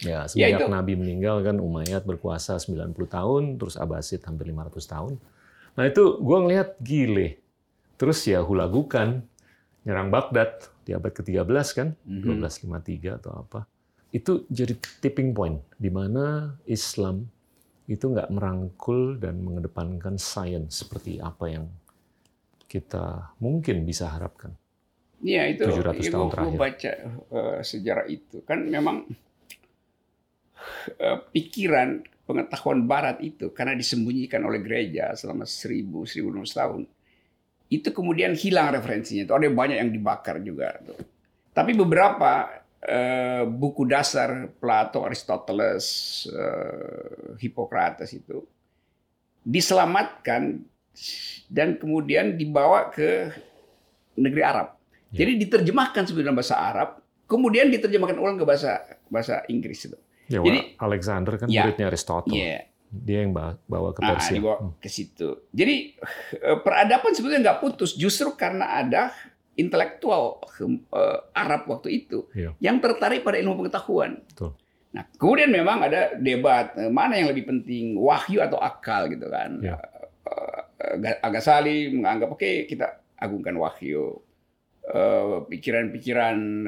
Ya, semenjak itu- Nabi meninggal kan Umayyad berkuasa 90 tahun, terus Abbasid hampir 500 tahun. Nah itu gue ngelihat gile. Terus ya hulagukan, nyerang Baghdad di abad ke-13 kan, Mhm. 1253 atau apa. Itu jadi tipping point di mana Islam itu nggak merangkul dan mengedepankan sains seperti apa yang kita mungkin bisa harapkan. Iya itu 700 ya, tahun gua- terakhir. baca eh, sejarah itu kan memang eh, pikiran pengetahuan Barat itu karena disembunyikan oleh gereja selama 1000 1600 tahun itu kemudian hilang referensinya. Itu ada banyak yang dibakar juga. tuh. Tapi beberapa eh, buku dasar Plato, Aristoteles, eh, Hippocrates itu diselamatkan dan kemudian dibawa ke negeri Arab. Ya. Jadi diterjemahkan sebenarnya bahasa Arab, kemudian diterjemahkan ulang ke bahasa bahasa Inggris itu. Ya, Jadi- Alexander kan Ya. muridnya Aristotle. Iya. Dia yang bawa, bawa ke Nah, Persia. dibawa Hmm. ke situ. Jadi eh, peradaban sebetulnya nggak putus, justru karena ada intelektual eh, Arab waktu itu Iya. yang tertarik pada ilmu pengetahuan. Betul. Nah, kemudian memang ada debat eh, mana yang lebih penting, wahyu atau akal gitu kan. Iya. Eh, Agasali menganggap oke kita agungkan wahyu. Pikiran-pikiran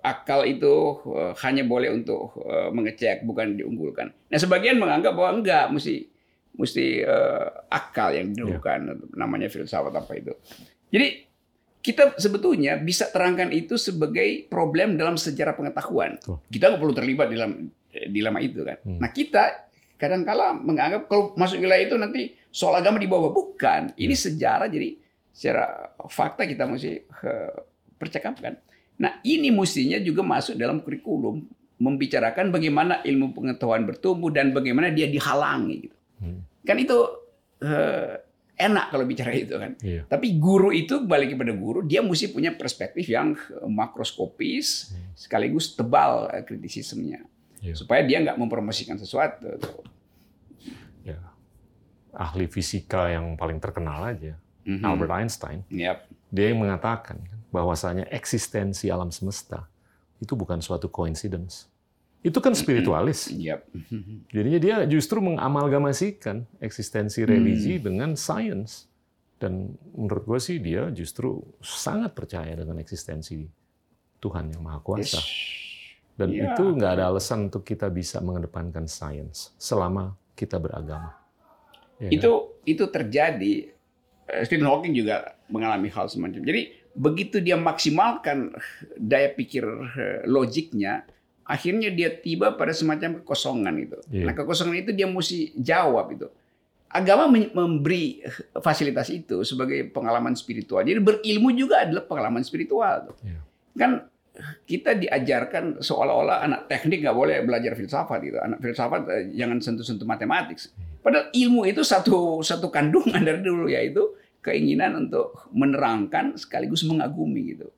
akal itu hanya boleh untuk mengecek bukan diunggulkan. Nah, sebagian menganggap bahwa enggak mesti mesti akal yang didahulukan namanya filsafat apa itu. Jadi kita sebetulnya bisa terangkan itu sebagai problem dalam sejarah pengetahuan. Kita nggak perlu terlibat dalam eh, dilema itu kan. Hmm. Nah kita kadangkala menganggap kalau masuk wilayah itu nanti soal agama dibawa bukan. Ini sejarah jadi secara fakta kita mesti eh, percakapkan. Nah ini mestinya juga masuk dalam kurikulum membicarakan bagaimana ilmu pengetahuan bertumbuh dan bagaimana dia dihalangi. Gitu. Hmm. Kan itu enak kalau bicara itu kan. Iya. Tapi guru itu balik kepada guru, dia mesti punya perspektif yang eh, makroskopis sekaligus tebal eh, kritisismenya. Iya. Supaya dia nggak mempromosikan sesuatu. Ya. Ahli fisika yang paling terkenal aja, Mhm. Albert Einstein, Yap. dia yang mengatakan kan, bahwasanya eksistensi alam semesta itu bukan suatu coincidence. Itu kan spiritualis. Jadinya dia justru mengamalgamasikan eksistensi religi dengan sains. Dan menurut gue sih dia justru sangat percaya dengan eksistensi Tuhan yang Maha Kuasa. Dan Ya. itu nggak ada alasan untuk kita bisa mengedepankan sains selama kita beragama. Ya kan? Itu itu terjadi. eh, Stephen Hawking juga mengalami hal semacam. Jadi begitu dia maksimalkan daya pikir eh, logiknya, akhirnya dia tiba pada semacam kekosongan itu. Iya. Nah kekosongan itu dia mesti jawab itu. Agama memberi fasilitas itu sebagai pengalaman spiritual. Jadi berilmu juga adalah pengalaman spiritual. tuh. Iya. Kan kita diajarkan seolah-olah anak teknik nggak boleh belajar filsafat gitu. Anak filsafat eh, jangan sentuh-sentuh matematik. Padahal ilmu itu satu satu kandungan dari dulu yaitu keinginan untuk menerangkan sekaligus mengagumi gitu.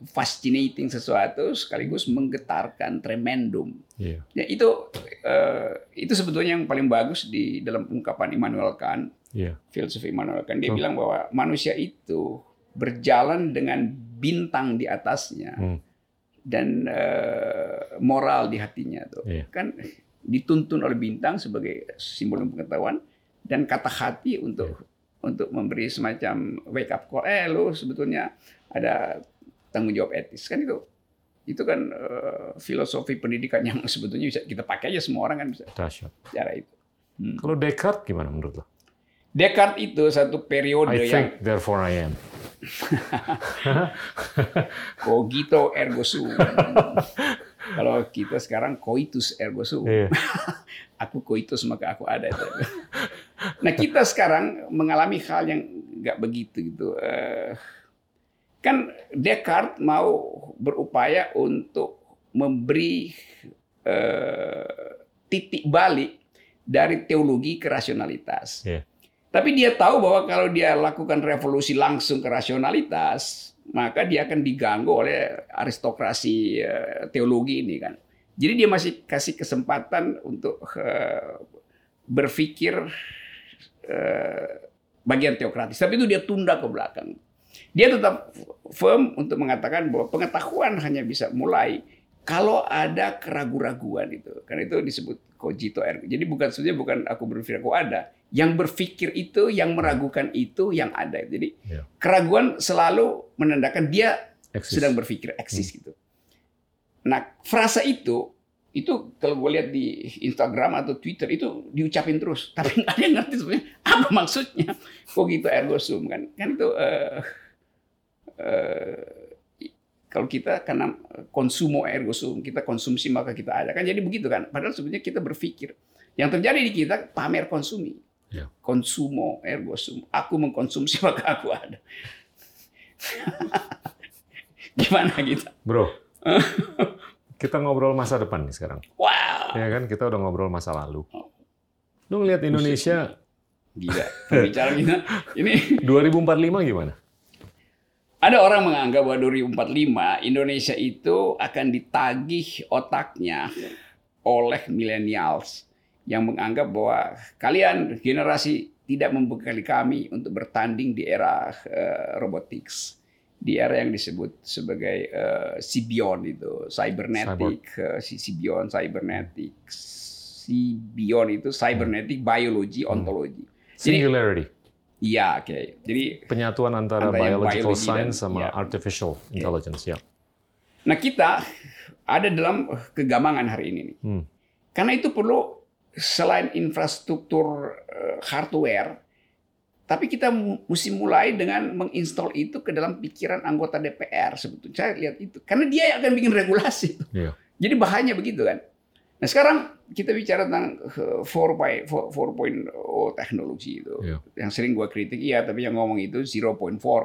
Fascinating sesuatu sekaligus menggetarkan tremendum. Iya. Ya itu eh, itu sebetulnya yang paling bagus di dalam ungkapan Immanuel Kant, Iya. filsuf Immanuel Kant. Dia Betul. bilang bahwa manusia itu berjalan dengan bintang di atasnya Hmm. dan eh, moral di hatinya tuh. Iya. Kan dituntun oleh bintang sebagai simbol pengetahuan dan kata hati untuk Iya. untuk memberi semacam wake up call. Eh lu sebetulnya ada tanggung jawab etis kan itu itu kan uh, filosofi pendidikan yang sebetulnya bisa kita pakai aja semua orang kan bisa Dahsyat. cara itu. Hmm. Kalau Descartes gimana menurut lo? Descartes itu satu periode I yang think therefore I am. cogito ergo sum. Kalau kita sekarang coitus ergo sum. Iya. aku coitus maka aku ada. nah kita sekarang mengalami hal yang nggak begitu gitu. Eh, kan Descartes mau berupaya untuk memberi eh, titik balik dari teologi ke rasionalitas. Iya. Tapi dia tahu bahwa kalau dia lakukan revolusi langsung ke rasionalitas, maka dia akan diganggu oleh aristokrasi eh, teologi ini kan. Jadi dia masih kasih kesempatan untuk eh, berpikir bagian teokratis. Tapi itu dia tunda ke belakang. Dia tetap firm untuk mengatakan bahwa pengetahuan hanya bisa mulai kalau ada keraguan-raguan itu. Karena itu disebut cogito ergo. Jadi bukan sebenarnya bukan aku berpikir aku ada. Yang berpikir itu, yang meragukan itu, yang ada. Jadi Ya. keraguan selalu menandakan dia Eksis. sedang berpikir eksis gitu. Nah, frasa itu itu kalau gue lihat di Instagram atau Twitter itu diucapin terus, tapi nggak ada yang ngerti sebenarnya apa maksudnya. Kok gitu ergo sum kan? Kan itu eh, kalau kita karena konsumo ergo sum, kita konsumsi maka kita ada kan jadi begitu kan. Padahal sebenarnya kita berpikir. Yang terjadi di kita pamer konsumi. Ya. Konsumo ergo sum. Aku mengkonsumsi maka aku ada. Gimana gitu? Bro, kita ngobrol masa depan nih sekarang. Wow. Ya kan, kita udah ngobrol masa lalu. Lu ngeliat Indonesia Gila. Pembicaraan kita ini 2045 gimana? Ada orang menganggap bahwa 2045 Indonesia itu akan ditagih otaknya oleh millennials yang menganggap bahwa kalian generasi tidak membekali kami untuk bertanding di era eh, robotics di era yang disebut sebagai eh, Sibion itu cybernetic eh, si Sibion cybernetic Sibion itu cybernetic biology ontology. Jadi Singularity, iya oke jadi penyatuan antara Antara biological biology science dan- sama ya. artificial intelligence ya. Nah kita ada dalam kegamangan hari ini. nih. Hmm. Karena itu perlu selain infrastruktur eh, hardware, tapi kita mesti mulai dengan menginstall itu ke dalam pikiran anggota DPR sebetulnya. Saya lihat itu. Karena dia yang akan bikin regulasi. Iya. Jadi bahayanya begitu kan. Nah sekarang kita bicara tentang eh, 4.0 4.0 teknologi itu. Iya. Yang sering gua kritik, iya tapi yang ngomong itu 0.4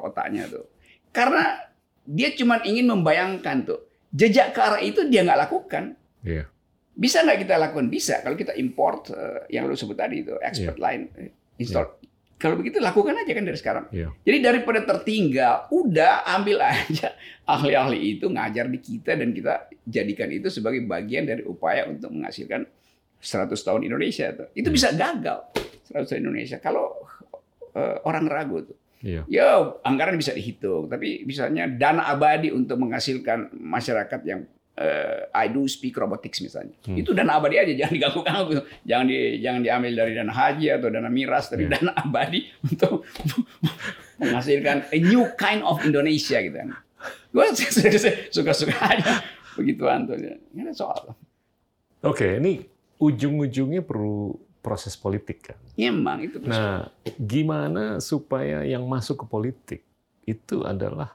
otaknya tuh. Karena dia cuma ingin membayangkan tuh. Jejak ke arah itu dia nggak lakukan. Iya. Bisa nggak kita lakukan? Bisa. Kalau kita import eh, yang lu sebut tadi itu, expert line, eh, install. Kalau begitu lakukan aja kan dari sekarang. Iya. Jadi daripada tertinggal, udah ambil aja ahli-ahli itu ngajar di kita dan kita jadikan itu sebagai bagian dari upaya untuk menghasilkan 100 tahun Indonesia. Tuh. Itu bisa gagal 100 tahun Indonesia kalau eh, orang ragu tuh. Iya. Ya anggaran bisa dihitung, tapi misalnya dana abadi untuk menghasilkan masyarakat yang eh, I do speak robotics misalnya, Hmm. itu dana abadi aja, jangan diganggu-ganggu, jangan di, jangan diambil dari dana haji atau dana miras, tapi Iya. dana abadi untuk menghasilkan a new kind of Indonesia gitu kan. Gue suka-suka aja begituan tuh, ini soal. Oke, ini ujung-ujungnya perlu proses politik kan. Emang itu Nah, gimana supaya yang masuk ke politik itu adalah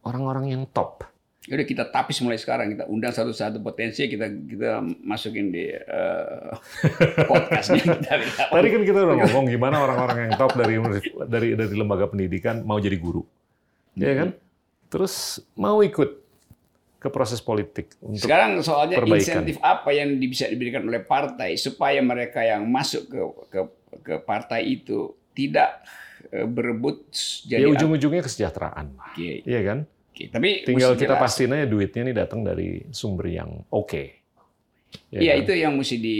orang-orang yang top? Udah kita tapis mulai sekarang kita undang satu-satu potensi kita kita masukin di eh, podcastnya kita. Tadi kan kita udah ngomong gimana orang-orang yang top dari dari dari lembaga pendidikan mau jadi guru, ya kan? Terus mau ikut ke proses politik untuk Sekarang soalnya perbaikan. insentif apa yang bisa diberikan oleh partai supaya mereka yang masuk ke ke, ke partai itu tidak eh, berebut ya jadi ujung-ujungnya kesejahteraan, Oke, iya kan? Oke. Tapi Tinggal kita jelas. pastiin aja duitnya ini datang dari sumber yang oke. Ya Iya kan? itu yang mesti di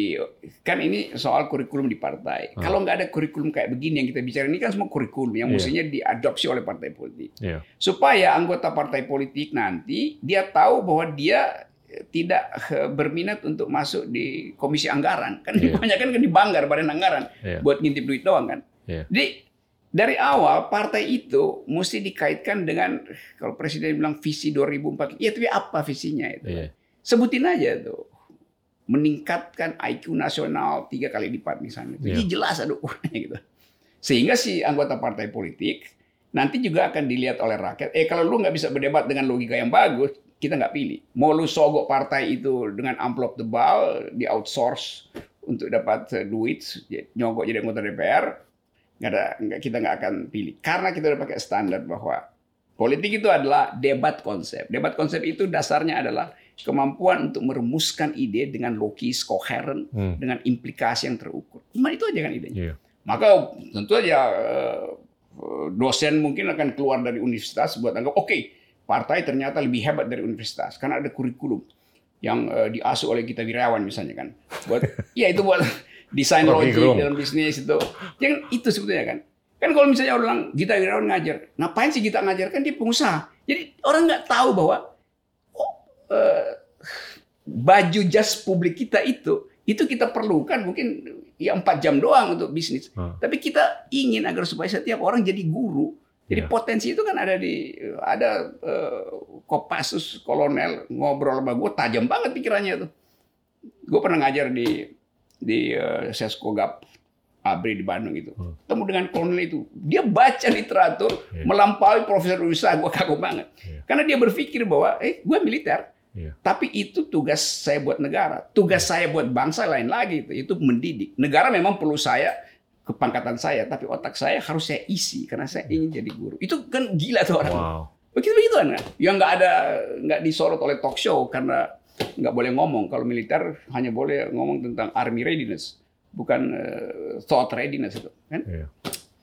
kan ini soal kurikulum di partai. Ah. Kalau nggak ada kurikulum kayak begini yang kita bicara ini kan semua kurikulum yang Iya. mestinya diadopsi oleh partai politik. Iya. supaya anggota partai politik nanti dia tahu bahwa dia tidak eh, berminat untuk masuk di komisi anggaran kan Iya. kebanyakan kan di banggar badan anggaran Iya. buat ngintip duit doang kan Iya. jadi dari awal partai itu mesti dikaitkan dengan kalau presiden bilang visi 2004, ya tapi apa visinya itu? Iya. Sebutin aja tuh. Meningkatkan IQ nasional tiga kali lipat misalnya. Jadi Iya. jelas ada ukurannya gitu. Sehingga si anggota partai politik nanti juga akan dilihat oleh rakyat. Eh kalau lu nggak bisa berdebat dengan logika yang bagus, kita nggak pilih. Mau lu sogok partai itu dengan amplop tebal, di outsource untuk dapat eh, duit, nyogok jadi anggota DPR, nggak ada nggak kita nggak akan pilih. Karena kita udah pakai standar bahwa politik itu adalah debat konsep. Debat konsep itu dasarnya adalah kemampuan untuk merumuskan ide dengan logis koheren Hmm. dengan implikasi yang terukur. Cuma itu aja kan idenya. Iya. maka tentu aja eh, dosen mungkin akan keluar dari universitas buat anggap oke partai ternyata lebih hebat dari universitas karena ada kurikulum yang eh, diasuh oleh kita wirawan misalnya kan. Buat ya itu buat desain logic dalam bisnis itu. Yang itu sebetulnya kan. Kan kalau misalnya orang Gita Wirawan ngajar. Ngapain sih Gita ngajar? Kan dia pengusaha. Jadi orang nggak tahu bahwa oh, eh, baju jas publik kita itu itu kita perlukan mungkin ya empat jam doang untuk bisnis. Hmm. tapi kita ingin agar supaya setiap orang jadi guru. Jadi Iya. potensi itu kan ada di ada eh, Kopassus kolonel ngobrol sama gue tajam banget pikirannya tuh gue pernah ngajar di di uh, Seskogap Abri di Bandung itu Hmm. ketemu dengan kolonel itu dia baca literatur Iya. melampaui profesor usaha gue kagum banget Iya. karena dia berpikir bahwa eh gue militer Iya. tapi itu tugas saya buat negara tugas saya buat bangsa lain lagi itu itu mendidik negara memang perlu saya kepangkatan saya tapi otak saya harus saya isi karena saya ingin jadi guru itu kan gila tuh orang Wow. begitu begitu kan yang nggak ada nggak disorot oleh talk show karena nggak boleh ngomong. Kalau militer hanya boleh ngomong tentang army readiness bukan eh, thought readiness itu kan? Iya.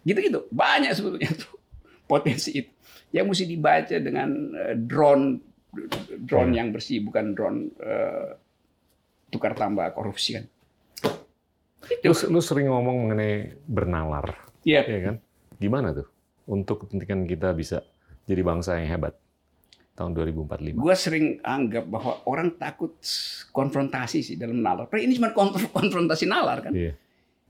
gitu-gitu. Banyak sebetulnya tuh potensi itu. Yang mesti dibaca dengan eh, drone drone Iya. yang bersih bukan drone eh, tukar tambah korupsi kan? Lu, lu sering ngomong mengenai bernalar, Iya. ya kan? Gimana tuh? Untuk kepentingan kita bisa jadi bangsa yang hebat tahun 2045? Gue sering anggap bahwa orang takut konfrontasi sih dalam nalar. Padahal ini cuma konf- konfrontasi nalar kan. Iya.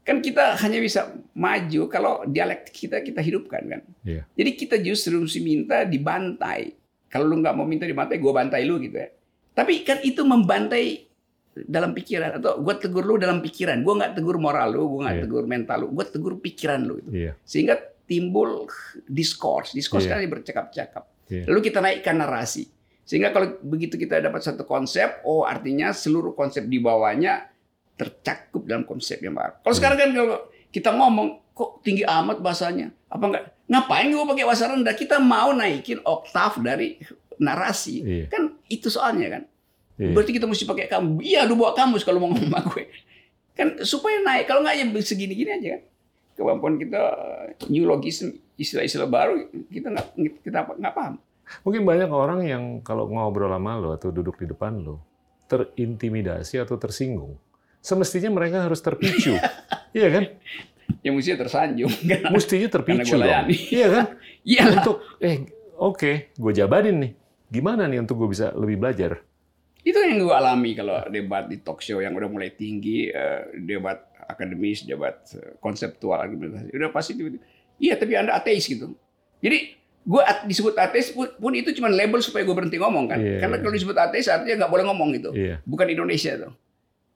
Kan kita hanya bisa maju kalau dialektik kita kita hidupkan kan. Iya. Jadi kita justru mesti minta dibantai. Kalau lu nggak mau minta dibantai, gue bantai lu gitu ya. Tapi kan itu membantai dalam pikiran atau gue tegur lu dalam pikiran. Gue nggak tegur moral lu, gue nggak Iya. tegur mental lu, gue tegur pikiran lu itu. Iya. Sehingga timbul diskurs. Diskurs Iya. kan bercakap-cakap. Iya. Lalu kita naikkan narasi. Sehingga kalau begitu kita dapat satu konsep, oh artinya seluruh konsep di bawahnya tercakup dalam konsep yang baru. Kalau Hmm. sekarang kan kalau kita ngomong kok tinggi amat bahasanya, apa enggak? Ngapain gue pakai bahasa rendah? Kita mau naikin oktav dari narasi. Iya. Kan itu soalnya kan. Iya. Berarti kita mesti pakai kamu. Iya, lu bawa kamus kalau mau ngomong sama gue. Kan supaya naik. Kalau nggak ya segini-gini aja kan. Kemampuan kita new logism, istilah-istilah baru kita nggak kita nggak paham. Mungkin banyak orang yang kalau ngobrol sama lo atau duduk di depan lo terintimidasi atau tersinggung. Semestinya mereka harus terpicu. iya kan? Yang mestinya tersanjung. Kan? Mestinya terpicu dong. Iya kan? Iya. Untuk eh oke, gue jabanin nih. Gimana nih untuk gue bisa lebih belajar? Itu yang gue alami kalau debat di talk show yang udah mulai tinggi, eh, debat akademis, debat eh, konseptual, argumentasi. Udah pasti tiba-tiba, iya tapi Anda ateis gitu. Jadi gue disebut ateis pun, pun itu cuma label supaya gue berhenti ngomong kan. Iya, Karena kalau disebut ateis artinya nggak boleh ngomong gitu. Iya, Bukan Indonesia tuh.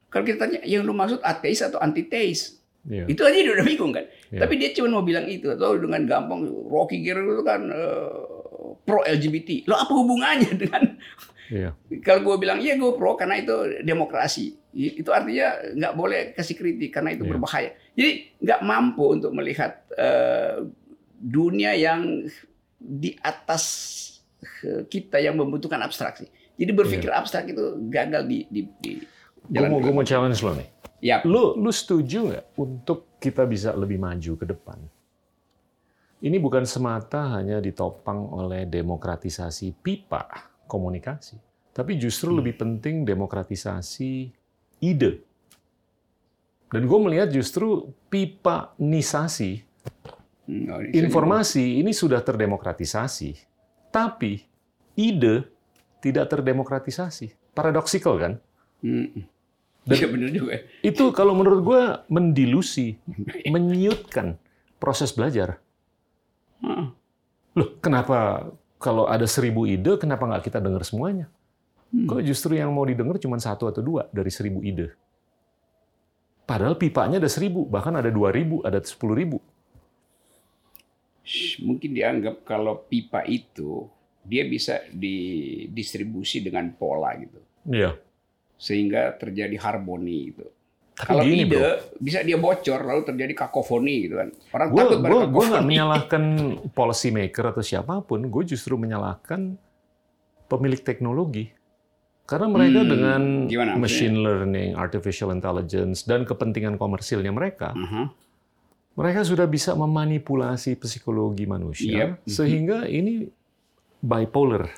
Kalau kita tanya, yang lu maksud ateis atau antiteis? iya. Itu aja dia udah bingung kan. Iya. Tapi dia cuma mau bilang itu. Atau dengan gampang, Rocky Gerung itu kan pro LGBT. Lo apa hubungannya dengan Iya. kalau gue bilang iya gue pro karena itu demokrasi itu artinya nggak boleh kasih kritik karena itu Iya. berbahaya jadi nggak mampu untuk melihat eh, dunia yang di atas eh, kita yang membutuhkan abstraksi jadi berpikir abstrak itu gagal di di, di jalan mau, gue mau challenge lo nih. ya Lu, lu setuju nggak untuk kita bisa lebih maju ke depan? Ini bukan semata hanya ditopang oleh demokratisasi pipa komunikasi, tapi justru lebih penting demokratisasi ide. Dan gue melihat justru pipanisasi Hmm, oh, informasi ini sudah terdemokratisasi, tapi ide tidak terdemokratisasi. Paradoksikal kan? Hmm. Dan- Iya benar juga Itu kalau menurut gue mendilusi, menyutkan proses belajar. Loh, kenapa kalau ada seribu ide, kenapa nggak kita dengar semuanya? Hmm. Kok justru yang mau didengar cuma satu atau dua dari seribu ide? Padahal pipanya ada seribu, bahkan ada dua ribu, ada sepuluh ribu. Mungkin dianggap kalau pipa itu dia bisa didistribusi dengan pola gitu. Iya. Sehingga terjadi harmoni gitu. Tapi Kalau gini, ide bro. bisa dia bocor lalu terjadi kakofoni gitu kan. Orang Gue takut pada gue gue nggak menyalahkan policy maker atau siapa pun, gue justru menyalahkan pemilik teknologi. Karena mereka Hmm, dengan gimana machine learning, artificial intelligence, dan kepentingan komersilnya mereka, Aha. mereka sudah bisa memanipulasi psikologi manusia Yep. sehingga ini bipolar,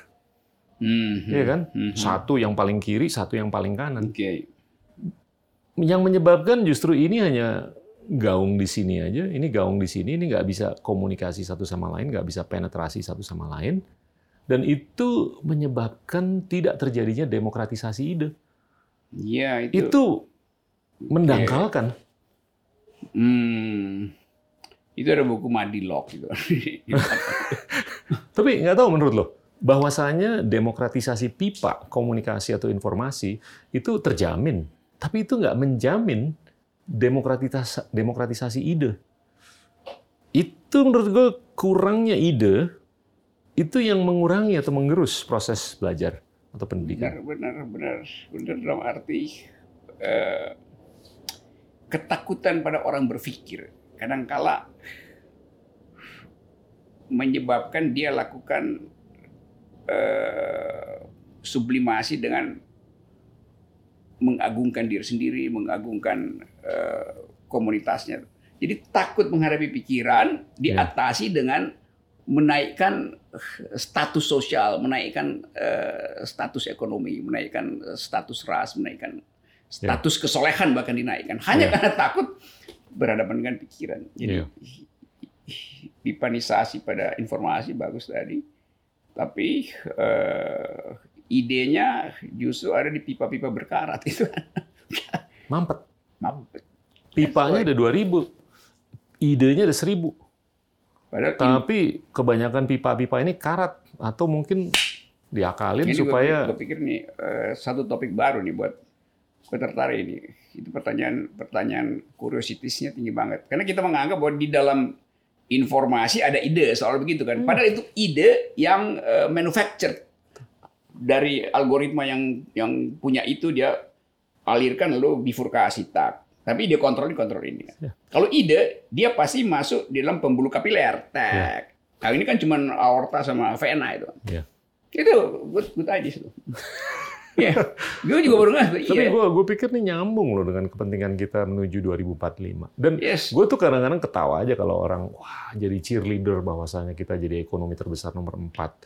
Mhm. ya kan? Mhm. Satu yang paling kiri, satu yang paling kanan. Oke. Yang menyebabkan justru ini hanya gaung di sini aja, ini gaung di sini, ini nggak bisa komunikasi satu sama lain, nggak bisa penetrasi satu sama lain, dan itu menyebabkan tidak terjadinya demokratisasi ide. Iya itu. Itu mendangkalkan. Hmm. Itu ada buku Madilog gitu. Tapi nggak tahu menurut lo, bahwasanya demokratisasi pipa komunikasi atau informasi itu terjamin, tapi itu nggak menjamin demokratisasi, demokratisasi ide. Itu menurut gue kurangnya ide itu yang mengurangi atau menggerus proses belajar atau pendidikan. benar, benar, benar, benar dalam arti eh, ketakutan pada orang berpikir. Kadangkala menyebabkan dia lakukan eh, sublimasi dengan mengagungkan diri sendiri, mengagungkan eh, komunitasnya. Jadi takut menghadapi pikiran diatasi dengan menaikkan status sosial, menaikkan eh, status ekonomi, menaikkan eh, status ras, menaikkan status kesolehan bahkan dinaikkan hanya Ya. karena takut berhadapan dengan pikiran. Jadi Ya. pipanisasi pada informasi bagus tadi, tapi eh, idenya justru ada di pipa-pipa berkarat itu. Mampet. Mampet. Pipanya ada 2000. Idenya ada 1000. Padahal Tapi kebanyakan pipa-pipa ini karat atau mungkin diakalin Ini supaya gue pikir nih eh, satu topik baru nih buat gue tertarik ini. Itu pertanyaan pertanyaan curiosity-nya tinggi banget. Karena kita menganggap bahwa di dalam informasi ada ide soal begitu kan. Padahal itu ide yang eh, manufactured dari algoritma yang yang punya itu dia alirkan lalu bifurkasi tak. Tapi dia kontrol ini kontrol ini. Ya. Kalau ide dia pasti masuk di dalam pembuluh kapiler. Tak. Nah, ini kan cuma aorta sama vena itu. Ya. Itu good, good ideas itu. ya, gue juga baru ngerti. Tapi Iya. gue gue pikir nih nyambung loh dengan kepentingan kita menuju 2045. Dan Yes. gue tuh kadang-kadang ketawa aja kalau orang wah jadi cheerleader bahwasanya kita jadi ekonomi terbesar nomor 4.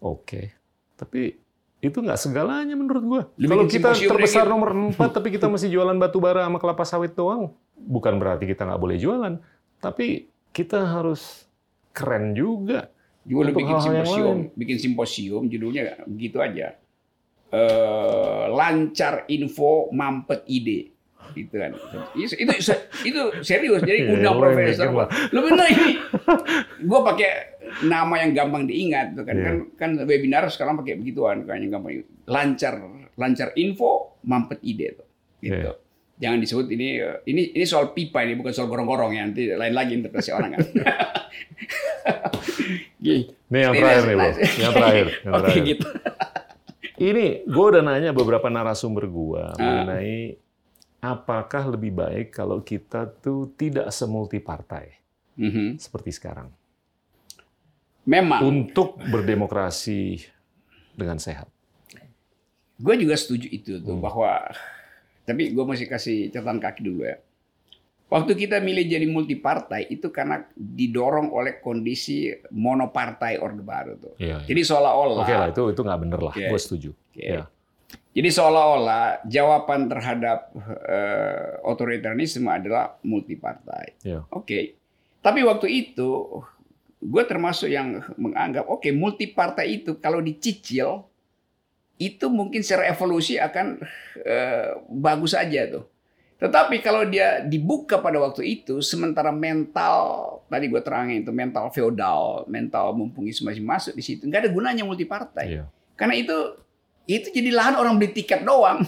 Oke. Tapi itu nggak segalanya menurut. Lu Kalau kita terbesar gitu. nomor 4 tapi kita masih jualan batu bara sama kelapa sawit doang, bukan berarti kita nggak boleh jualan. Tapi kita harus keren juga. Juga Untuk bikin hal-hal yang simposium, bikin simposium judulnya begitu aja. Eh, lancar info mampet ide gitu kan itu itu, itu serius jadi Iya, undang lo profesor gua lu bener ini gua pakai nama yang gampang diingat tuh kan Iya. kan kan webinar sekarang pakai begituan kan yang gampang lancar lancar info mampet ide tuh gitu Iya. jangan disebut ini eh, ini ini soal pipa ini bukan soal gorong-gorong ya nanti lain lagi interpretasi orang kan Gini. Nih yang Ini terakhir nih, nice. Yang terakhir. Yang terakhir. gitu. Ini gue udah nanya beberapa narasumber gue Ah. mengenai apakah lebih baik kalau kita tuh tidak semultipartai Mhm. seperti sekarang Memang, untuk berdemokrasi dengan sehat. gue juga setuju itu tuh Hmm. bahwa tapi gue masih kasih catatan kaki dulu ya. Waktu kita milih jadi multipartai itu karena didorong oleh kondisi monopartai orde baru tuh. Iya. Jadi seolah-olah Oke lah itu itu nggak bener lah, Oke. gue setuju. Oke. Ya. Jadi seolah-olah jawaban terhadap eh, otoritarianisme adalah multipartai. Ya. Oke. Tapi waktu itu gue termasuk yang menganggap oke multipartai itu kalau dicicil itu mungkin secara evolusi akan eh, bagus saja tuh. Tetapi kalau dia dibuka pada waktu itu, sementara mental tadi gue terangin itu mental feodal, mental mumpungis masih masuk di situ, nggak ada gunanya multi partai. Iya. Karena itu itu jadi lahan orang beli tiket doang.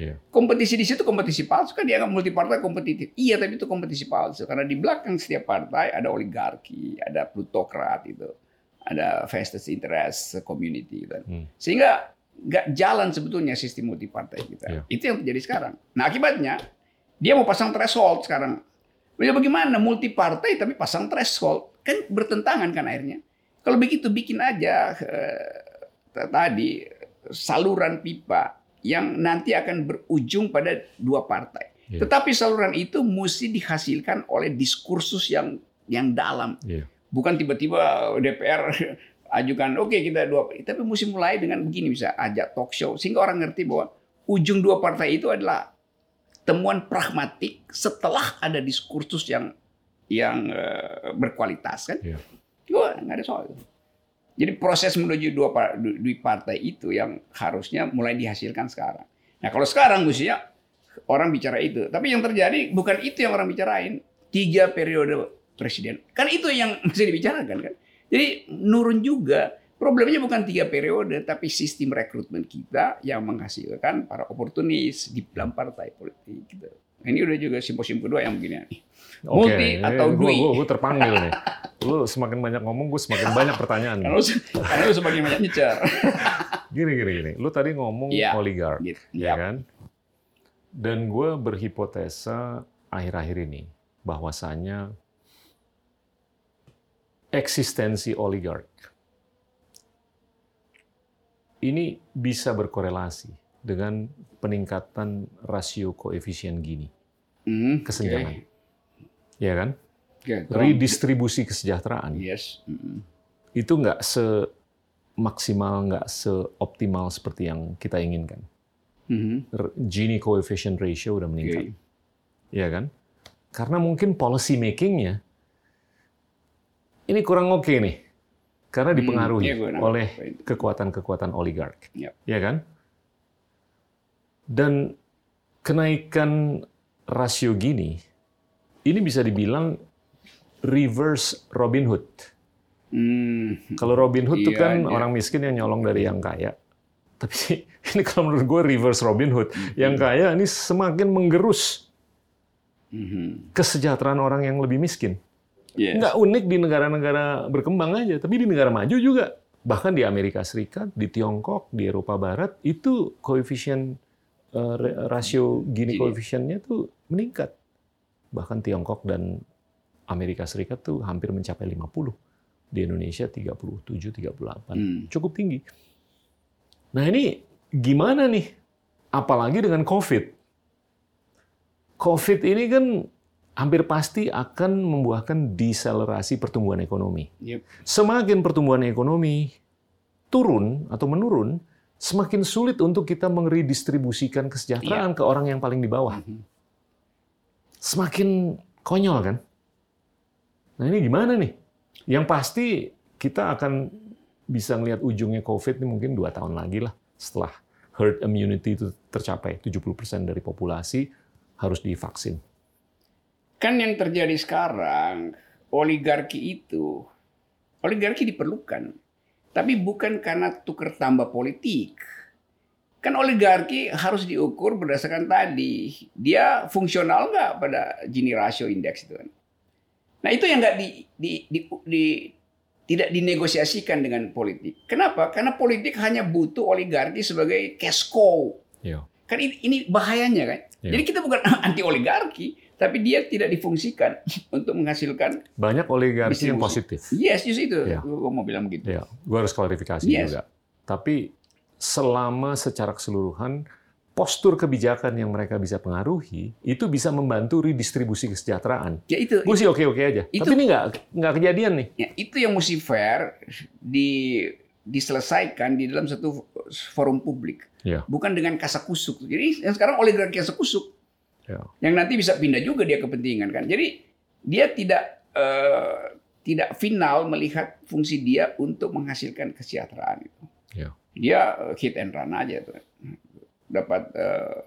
Iya. Kompetisi di situ kompetisi palsu kan dianggap multi partai kompetitif. Iya, tapi itu kompetisi palsu karena di belakang setiap partai ada oligarki, ada plutokrat itu, ada vested interest community gitu. Hmm. Sehingga nggak jalan sebetulnya sistem multi partai kita. Iya. Itu yang terjadi sekarang. Nah akibatnya dia mau pasang threshold sekarang. Ya bagaimana multi partai tapi pasang threshold kan bertentangan kan akhirnya. Kalau begitu bikin aja eh, tadi saluran pipa yang nanti akan berujung pada dua partai. Iya. Tetapi saluran itu mesti dihasilkan oleh diskursus yang yang dalam Iya. bukan tiba-tiba DPR ajukan oke kita dua tapi mesti mulai dengan begini bisa ajak talk show sehingga orang ngerti bahwa ujung dua partai itu adalah temuan pragmatik setelah ada diskursus yang yang eh, berkualitas kan Iya. Wah, nggak ada soal itu. Jadi proses menuju dua, par- du- dua partai itu yang harusnya mulai dihasilkan sekarang. Nah kalau sekarang mestinya orang bicara itu, tapi yang terjadi bukan itu yang orang bicarain. Tiga periode presiden, kan itu yang mesti dibicarakan kan. Jadi nurun juga. Problemnya bukan tiga periode, tapi sistem rekrutmen kita yang menghasilkan para oportunis di dalam partai politik. Gitu. Ini udah juga simposium kedua yang begini. Multi atau gue, dui. gue, terpanggil nih. Lu semakin banyak ngomong, gue semakin banyak pertanyaan. Karena lu, karena lu sebagai banyak nyecer. Gini, gini, gini. Lu tadi ngomong Iya. oligark, Gitu. ya kan? Dan gue berhipotesa akhir-akhir ini bahwasanya eksistensi oligark ini bisa berkorelasi dengan peningkatan rasio koefisien Gini, Hmm, kesenjangan. oke. Ya kan? Oke, tolong. Redistribusi kesejahteraan Yes. Mm-mm. itu nggak semaksimal, nggak seoptimal seperti yang kita inginkan. Mhm. R- Gini coefficient ratio udah meningkat, Oke. ya kan? Karena mungkin policy makingnya ini kurang oke nih, karena dipengaruhi iya, gue nangkep oleh kekuatan-kekuatan oligark, Yap. ya kan? Dan kenaikan rasio Gini ini bisa dibilang reverse Robin Hood. Hmm. Kalau Robin Hood itu Iya, kan iya. orang miskin yang nyolong dari yang kaya. Tapi ini kalau menurut gue reverse Robin Hood. Hmm. Yang kaya ini semakin menggerus Mhm. kesejahteraan orang yang lebih miskin. Yes. Nggak unik di negara-negara berkembang aja, tapi di negara maju juga. Bahkan di Amerika Serikat, di Tiongkok, di Eropa Barat, itu koefisien rasio Gini koefisiennya tuh meningkat. Bahkan Tiongkok dan Amerika Serikat tuh hampir mencapai 50. Di Indonesia 37, 38 Hmm. cukup tinggi. Nah ini gimana nih? Apalagi dengan COVID. COVID ini kan hampir pasti akan membuahkan deselerasi pertumbuhan ekonomi. Yep. Semakin pertumbuhan ekonomi turun atau menurun, semakin sulit untuk kita meredistribusikan kesejahteraan ke orang yang paling di bawah. Mhm. Semakin konyol kan? Nah ini gimana nih? Yang pasti kita akan bisa ngelihat ujungnya COVID ini mungkin dua tahun lagi lah setelah herd immunity itu tercapai 70% dari populasi harus divaksin. Kan yang terjadi sekarang, oligarki itu, oligarki diperlukan. Tapi bukan karena tukar tambah politik. Kan oligarki harus diukur berdasarkan tadi. Dia fungsional nggak pada Gini ratio index itu kan. Nah itu yang nggak di, di, di, di- tidak dinegosiasikan dengan politik. Kenapa? Karena politik hanya butuh oligarki sebagai cash cow. Ya. Kan ini, ini bahayanya kan. Ya. Jadi kita bukan anti oligarki, tapi dia tidak difungsikan untuk menghasilkan. Banyak oligarki yang positif. Yes, just itu. Ya. Gue mau bilang begitu. Ya, gue harus klarifikasi Yes. juga. Tapi selama secara keseluruhan postur kebijakan yang mereka bisa pengaruhi itu bisa membantu redistribusi kesejahteraan. Ya itu, Gue sih oke-oke aja. Itu- Tapi ini nggak nggak kejadian nih. ya, itu yang mesti fair di diselesaikan di dalam satu forum publik. Ya. Bukan dengan kasak kusuk. Jadi yang sekarang oligarki kasak kusuk. Ya. Yang nanti bisa pindah juga dia kepentingan kan. Jadi dia tidak eh, tidak final melihat fungsi dia untuk menghasilkan kesejahteraan itu. Ya. Dia eh, hit and run aja tuh. Dapat eh,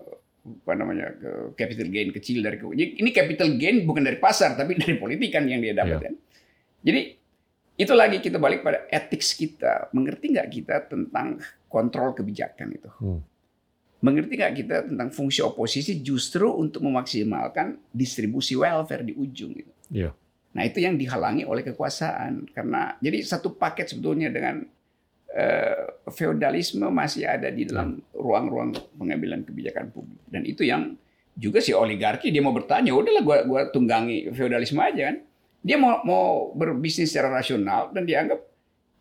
apa namanya ke capital gain kecil dari ini capital gain bukan dari pasar tapi dari politik kan yang dia dapatkan. Yeah. Jadi itu lagi kita balik pada etik kita. Mengerti nggak kita tentang kontrol kebijakan itu? Hmm. Mengerti nggak kita tentang fungsi oposisi justru untuk memaksimalkan distribusi welfare di ujung itu? Yeah. Nah itu yang dihalangi oleh kekuasaan karena jadi satu paket sebetulnya dengan uh, feodalisme masih ada di dalam hmm. ruang-ruang pengambilan kebijakan publik dan itu yang juga si oligarki dia mau bertanya udahlah gua gua tunggangi feodalisme aja kan dia mau mau berbisnis secara rasional dan dianggap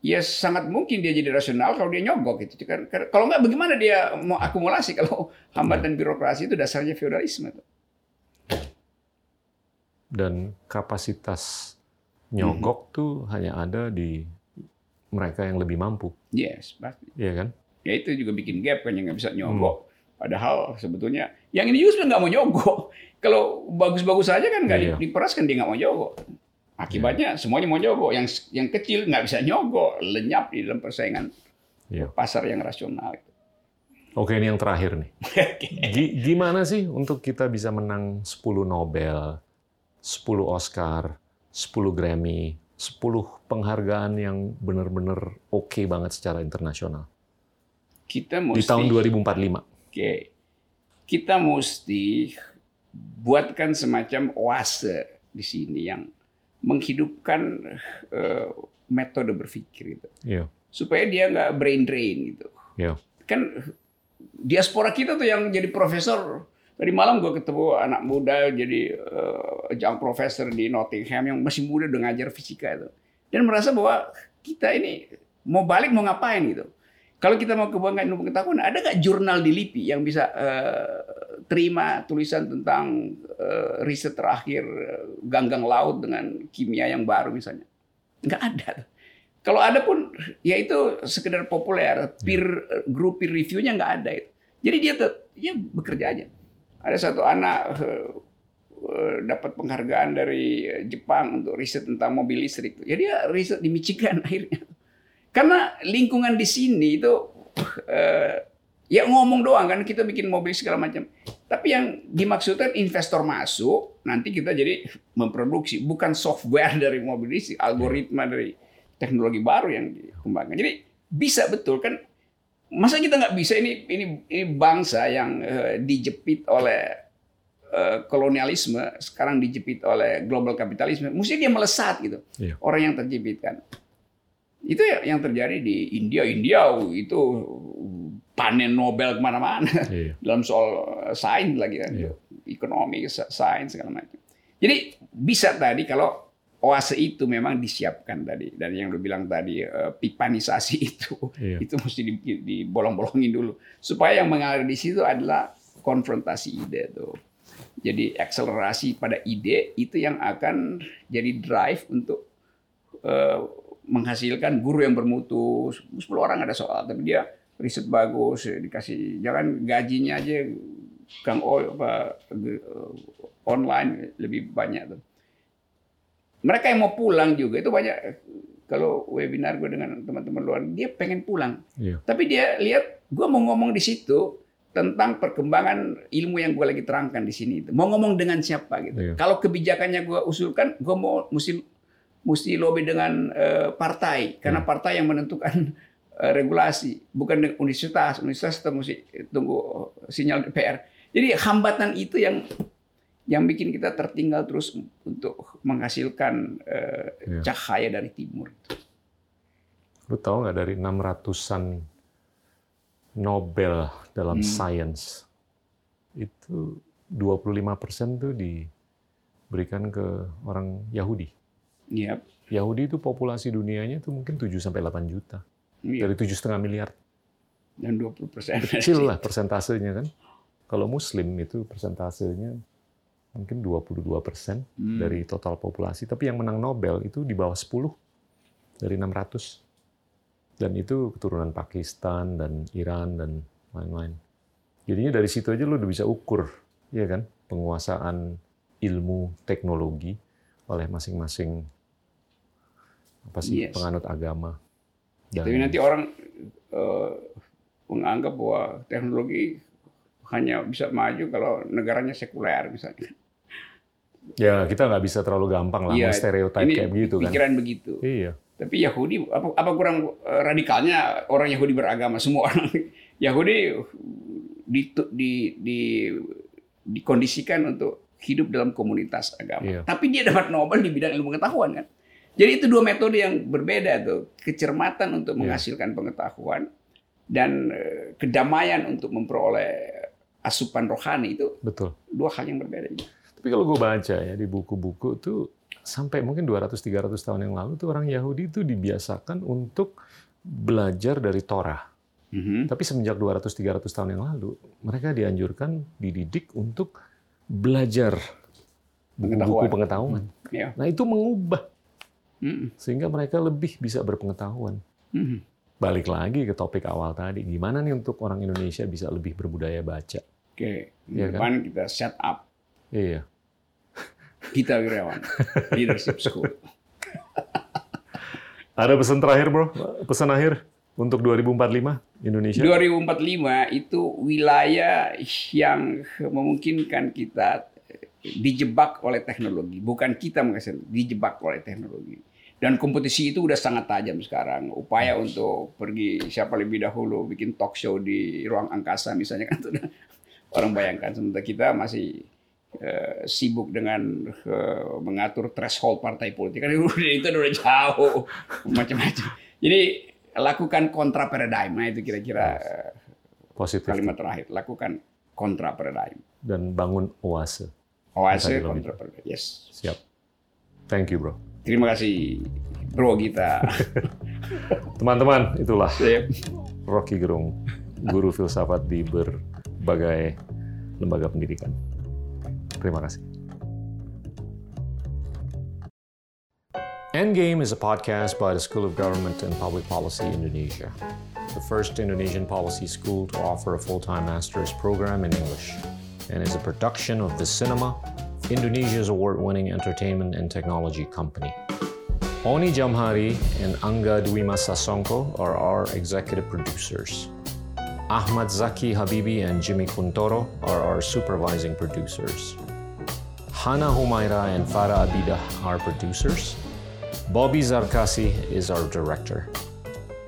ya sangat mungkin dia jadi rasional kalau dia nyogok gitu kan kalau nggak bagaimana dia mau akumulasi kalau hambatan birokrasi itu dasarnya feodalisme dan kapasitas nyogok hmm. tuh hanya ada di mereka yang lebih mampu. Yes, pasti. Iya kan? Ya itu juga bikin gap kan yang nggak bisa nyogok. Hmm. Padahal sebetulnya yang ini juga nggak mau nyogok. Kalau bagus-bagus saja kan nggak iya. diperas kan dia nggak mau nyogok. Akibatnya iya. semuanya mau nyogok. Yang yang kecil nggak bisa nyogok, lenyap di dalam persaingan iya. pasar yang rasional. Oke, ini yang terakhir nih. Gimana sih untuk kita bisa menang 10 Nobel, 10 Oscar, 10 Grammy, 10 penghargaan yang benar-benar oke okay banget secara internasional. Kita mesti, di tahun 2045. Oke. Kita mesti buatkan semacam oase di sini yang menghidupkan uh, metode berpikir itu. Yeah. Supaya dia nggak brain drain gitu. Yeah. Kan diaspora kita tuh yang jadi profesor Tadi malam gue ketemu anak muda jadi uh, jam profesor di Nottingham yang masih muda udah ngajar fisika itu. Dan merasa bahwa kita ini mau balik mau ngapain gitu. Kalau kita mau kebanggaan ilmu pengetahuan, ada nggak jurnal di LIPI yang bisa uh, terima tulisan tentang uh, riset terakhir ganggang laut dengan kimia yang baru misalnya? Nggak ada. Kalau ada pun, ya itu sekedar populer, peer group peer reviewnya nggak ada itu. Jadi dia ya bekerja aja ada satu anak uh, dapat penghargaan dari Jepang untuk riset tentang mobil listrik. Ya dia riset di Michigan akhirnya. Karena lingkungan di sini itu uh, ya ngomong doang kan kita bikin mobil segala macam. Tapi yang dimaksudkan investor masuk, nanti kita jadi memproduksi bukan software dari mobil listrik, algoritma dari teknologi baru yang dikembangkan. Jadi bisa betul kan masa kita nggak bisa ini ini ini bangsa yang uh, dijepit oleh uh, kolonialisme sekarang dijepit oleh global kapitalisme mesti dia melesat gitu iya. orang yang terjepit kan itu ya yang terjadi di India India itu panen Nobel ke mana-mana iya. dalam soal eh, sains lagi kan iya. ekonomi sains segala macam jadi bisa tadi kalau oase itu memang disiapkan tadi dan yang lu bilang tadi uh, pipanisasi itu iya. itu mesti dibolong-bolongin dulu supaya yang mengalir di situ adalah konfrontasi ide tuh jadi akselerasi pada ide itu yang akan jadi drive untuk uh, menghasilkan guru yang bermutu. 10 orang ada soal tapi dia riset bagus dikasih jangan gajinya aja kang oh apa online lebih banyak tuh. Mereka yang mau pulang juga itu banyak kalau webinar gue dengan teman-teman luar dia pengen pulang. Yeah. tapi dia lihat gue mau ngomong di situ tentang perkembangan ilmu yang gue lagi terangkan di sini. Itu mau ngomong dengan siapa gitu. Yeah. kalau kebijakannya gue usulkan gue mau mesti mesti lobby dengan uh, partai karena yeah. partai yang menentukan uh, regulasi bukan universitas universitas itu mesti tunggu sinyal DPR jadi hambatan itu yang yang bikin kita tertinggal terus untuk menghasilkan uh, ya. cahaya dari timur. Lu tahu nggak dari 600-an Nobel dalam hmm. science itu 25 persen tuh diberikan ke orang Yahudi. Yep. Yahudi itu populasi dunianya itu mungkin 7 sampai 8 juta. Yep. Dari tujuh setengah miliar. Dan 20 persen. Kecil lah persentasenya kan. Kalau Muslim itu persentasenya mungkin 22 persen hmm. dari total populasi. Tapi yang menang Nobel itu di bawah 10 dari 600. Dan itu keturunan Pakistan dan Iran dan lain-lain. Jadinya dari situ aja lo udah bisa ukur, ya kan, penguasaan ilmu teknologi oleh masing-masing apa sih yes. penganut agama. Dan, Tapi nanti orang uh, menganggap bahwa teknologi hanya bisa maju kalau negaranya sekuler misalnya. Ya kita nggak bisa terlalu gampang lah Iya, stereotip kayak begitu kan. Pikiran begitu. Iya. Tapi Yahudi apa, apa kurang eh, radikalnya orang Yahudi beragama semua orang Yahudi di, di, di, dikondisikan untuk hidup dalam komunitas agama. Iya. Tapi dia dapat Nobel di bidang ilmu pengetahuan kan. Jadi itu dua metode yang berbeda tuh, kecermatan untuk Iya. menghasilkan pengetahuan dan eh, kedamaian untuk memperoleh asupan rohani itu Betul. dua hal yang berbeda. Tapi kalau gue baca ya di buku-buku tuh sampai mungkin 200-300 tahun yang lalu tuh orang Yahudi itu dibiasakan untuk belajar dari Torah. Mhm. Tapi semenjak 200-300 tahun yang lalu, mereka dianjurkan, dididik untuk belajar buku-buku pengetahuan. Ya. Nah itu mengubah Sehingga mereka lebih bisa berpengetahuan. Balik lagi ke topik awal tadi, gimana nih untuk orang Indonesia bisa lebih berbudaya baca? Oke, kan? depan kita set up Iya. Gita Wirawan Leadership School. Ada pesan terakhir bro, pesan akhir untuk 2045 Indonesia? 2045 itu wilayah yang memungkinkan kita dijebak oleh teknologi, bukan kita menghasilkan, dijebak oleh teknologi. Dan kompetisi itu udah sangat tajam sekarang. Upaya untuk pergi siapa lebih dahulu bikin talk show di ruang angkasa misalnya kan sudah orang bayangkan sementara kita masih eh, sibuk dengan eh, mengatur threshold partai politik kan itu udah jauh macam-macam. Jadi lakukan kontra paradigm nah itu kira-kira eh, Positif. kalimat terakhir lakukan kontra paradigm Dan bangun oase. oase kontra paradigm yes Siap. Thank you bro. Terima kasih bro kita Teman-teman, itulah Sip. Rocky Gerung, guru filsafat di berbagai lembaga pendidikan. Terima kasih. Endgame is a podcast by the School of Government and Public Policy Indonesia, the first Indonesian policy school to offer a full-time master's program in English, and is a production of The Cinema, Indonesia's award-winning entertainment and technology company. Oni Jamhari and Angga Dwima Sasongko are our executive producers. Ahmad Zaki Habibi and Jimmy Kuntoro are our supervising producers. Hana Humaira and Farah Abida are producers. Bobby Zarkasi is our director.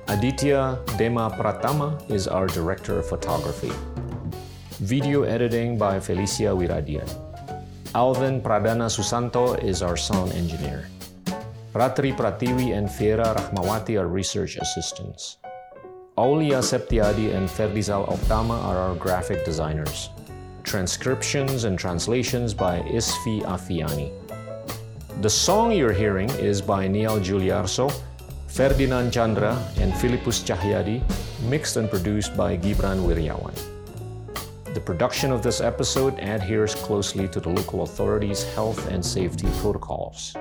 Aditya Dema Pratama is our director of photography. Video editing by Felicia Wiradian. Alvin Pradana Susanto is our sound engineer. Ratri Pratiwi and Fiera Rahmawati are research assistants. Aulia Septiadi and Ferdizal Optama are our graphic designers. Transcriptions and translations by Isfi Afiani. The song you're hearing is by Niall Giuliarso, Ferdinand Chandra, and Philippus Cahyadi, mixed and produced by Gibran Wiryawan. The production of this episode adheres closely to the local authorities' health and safety protocols.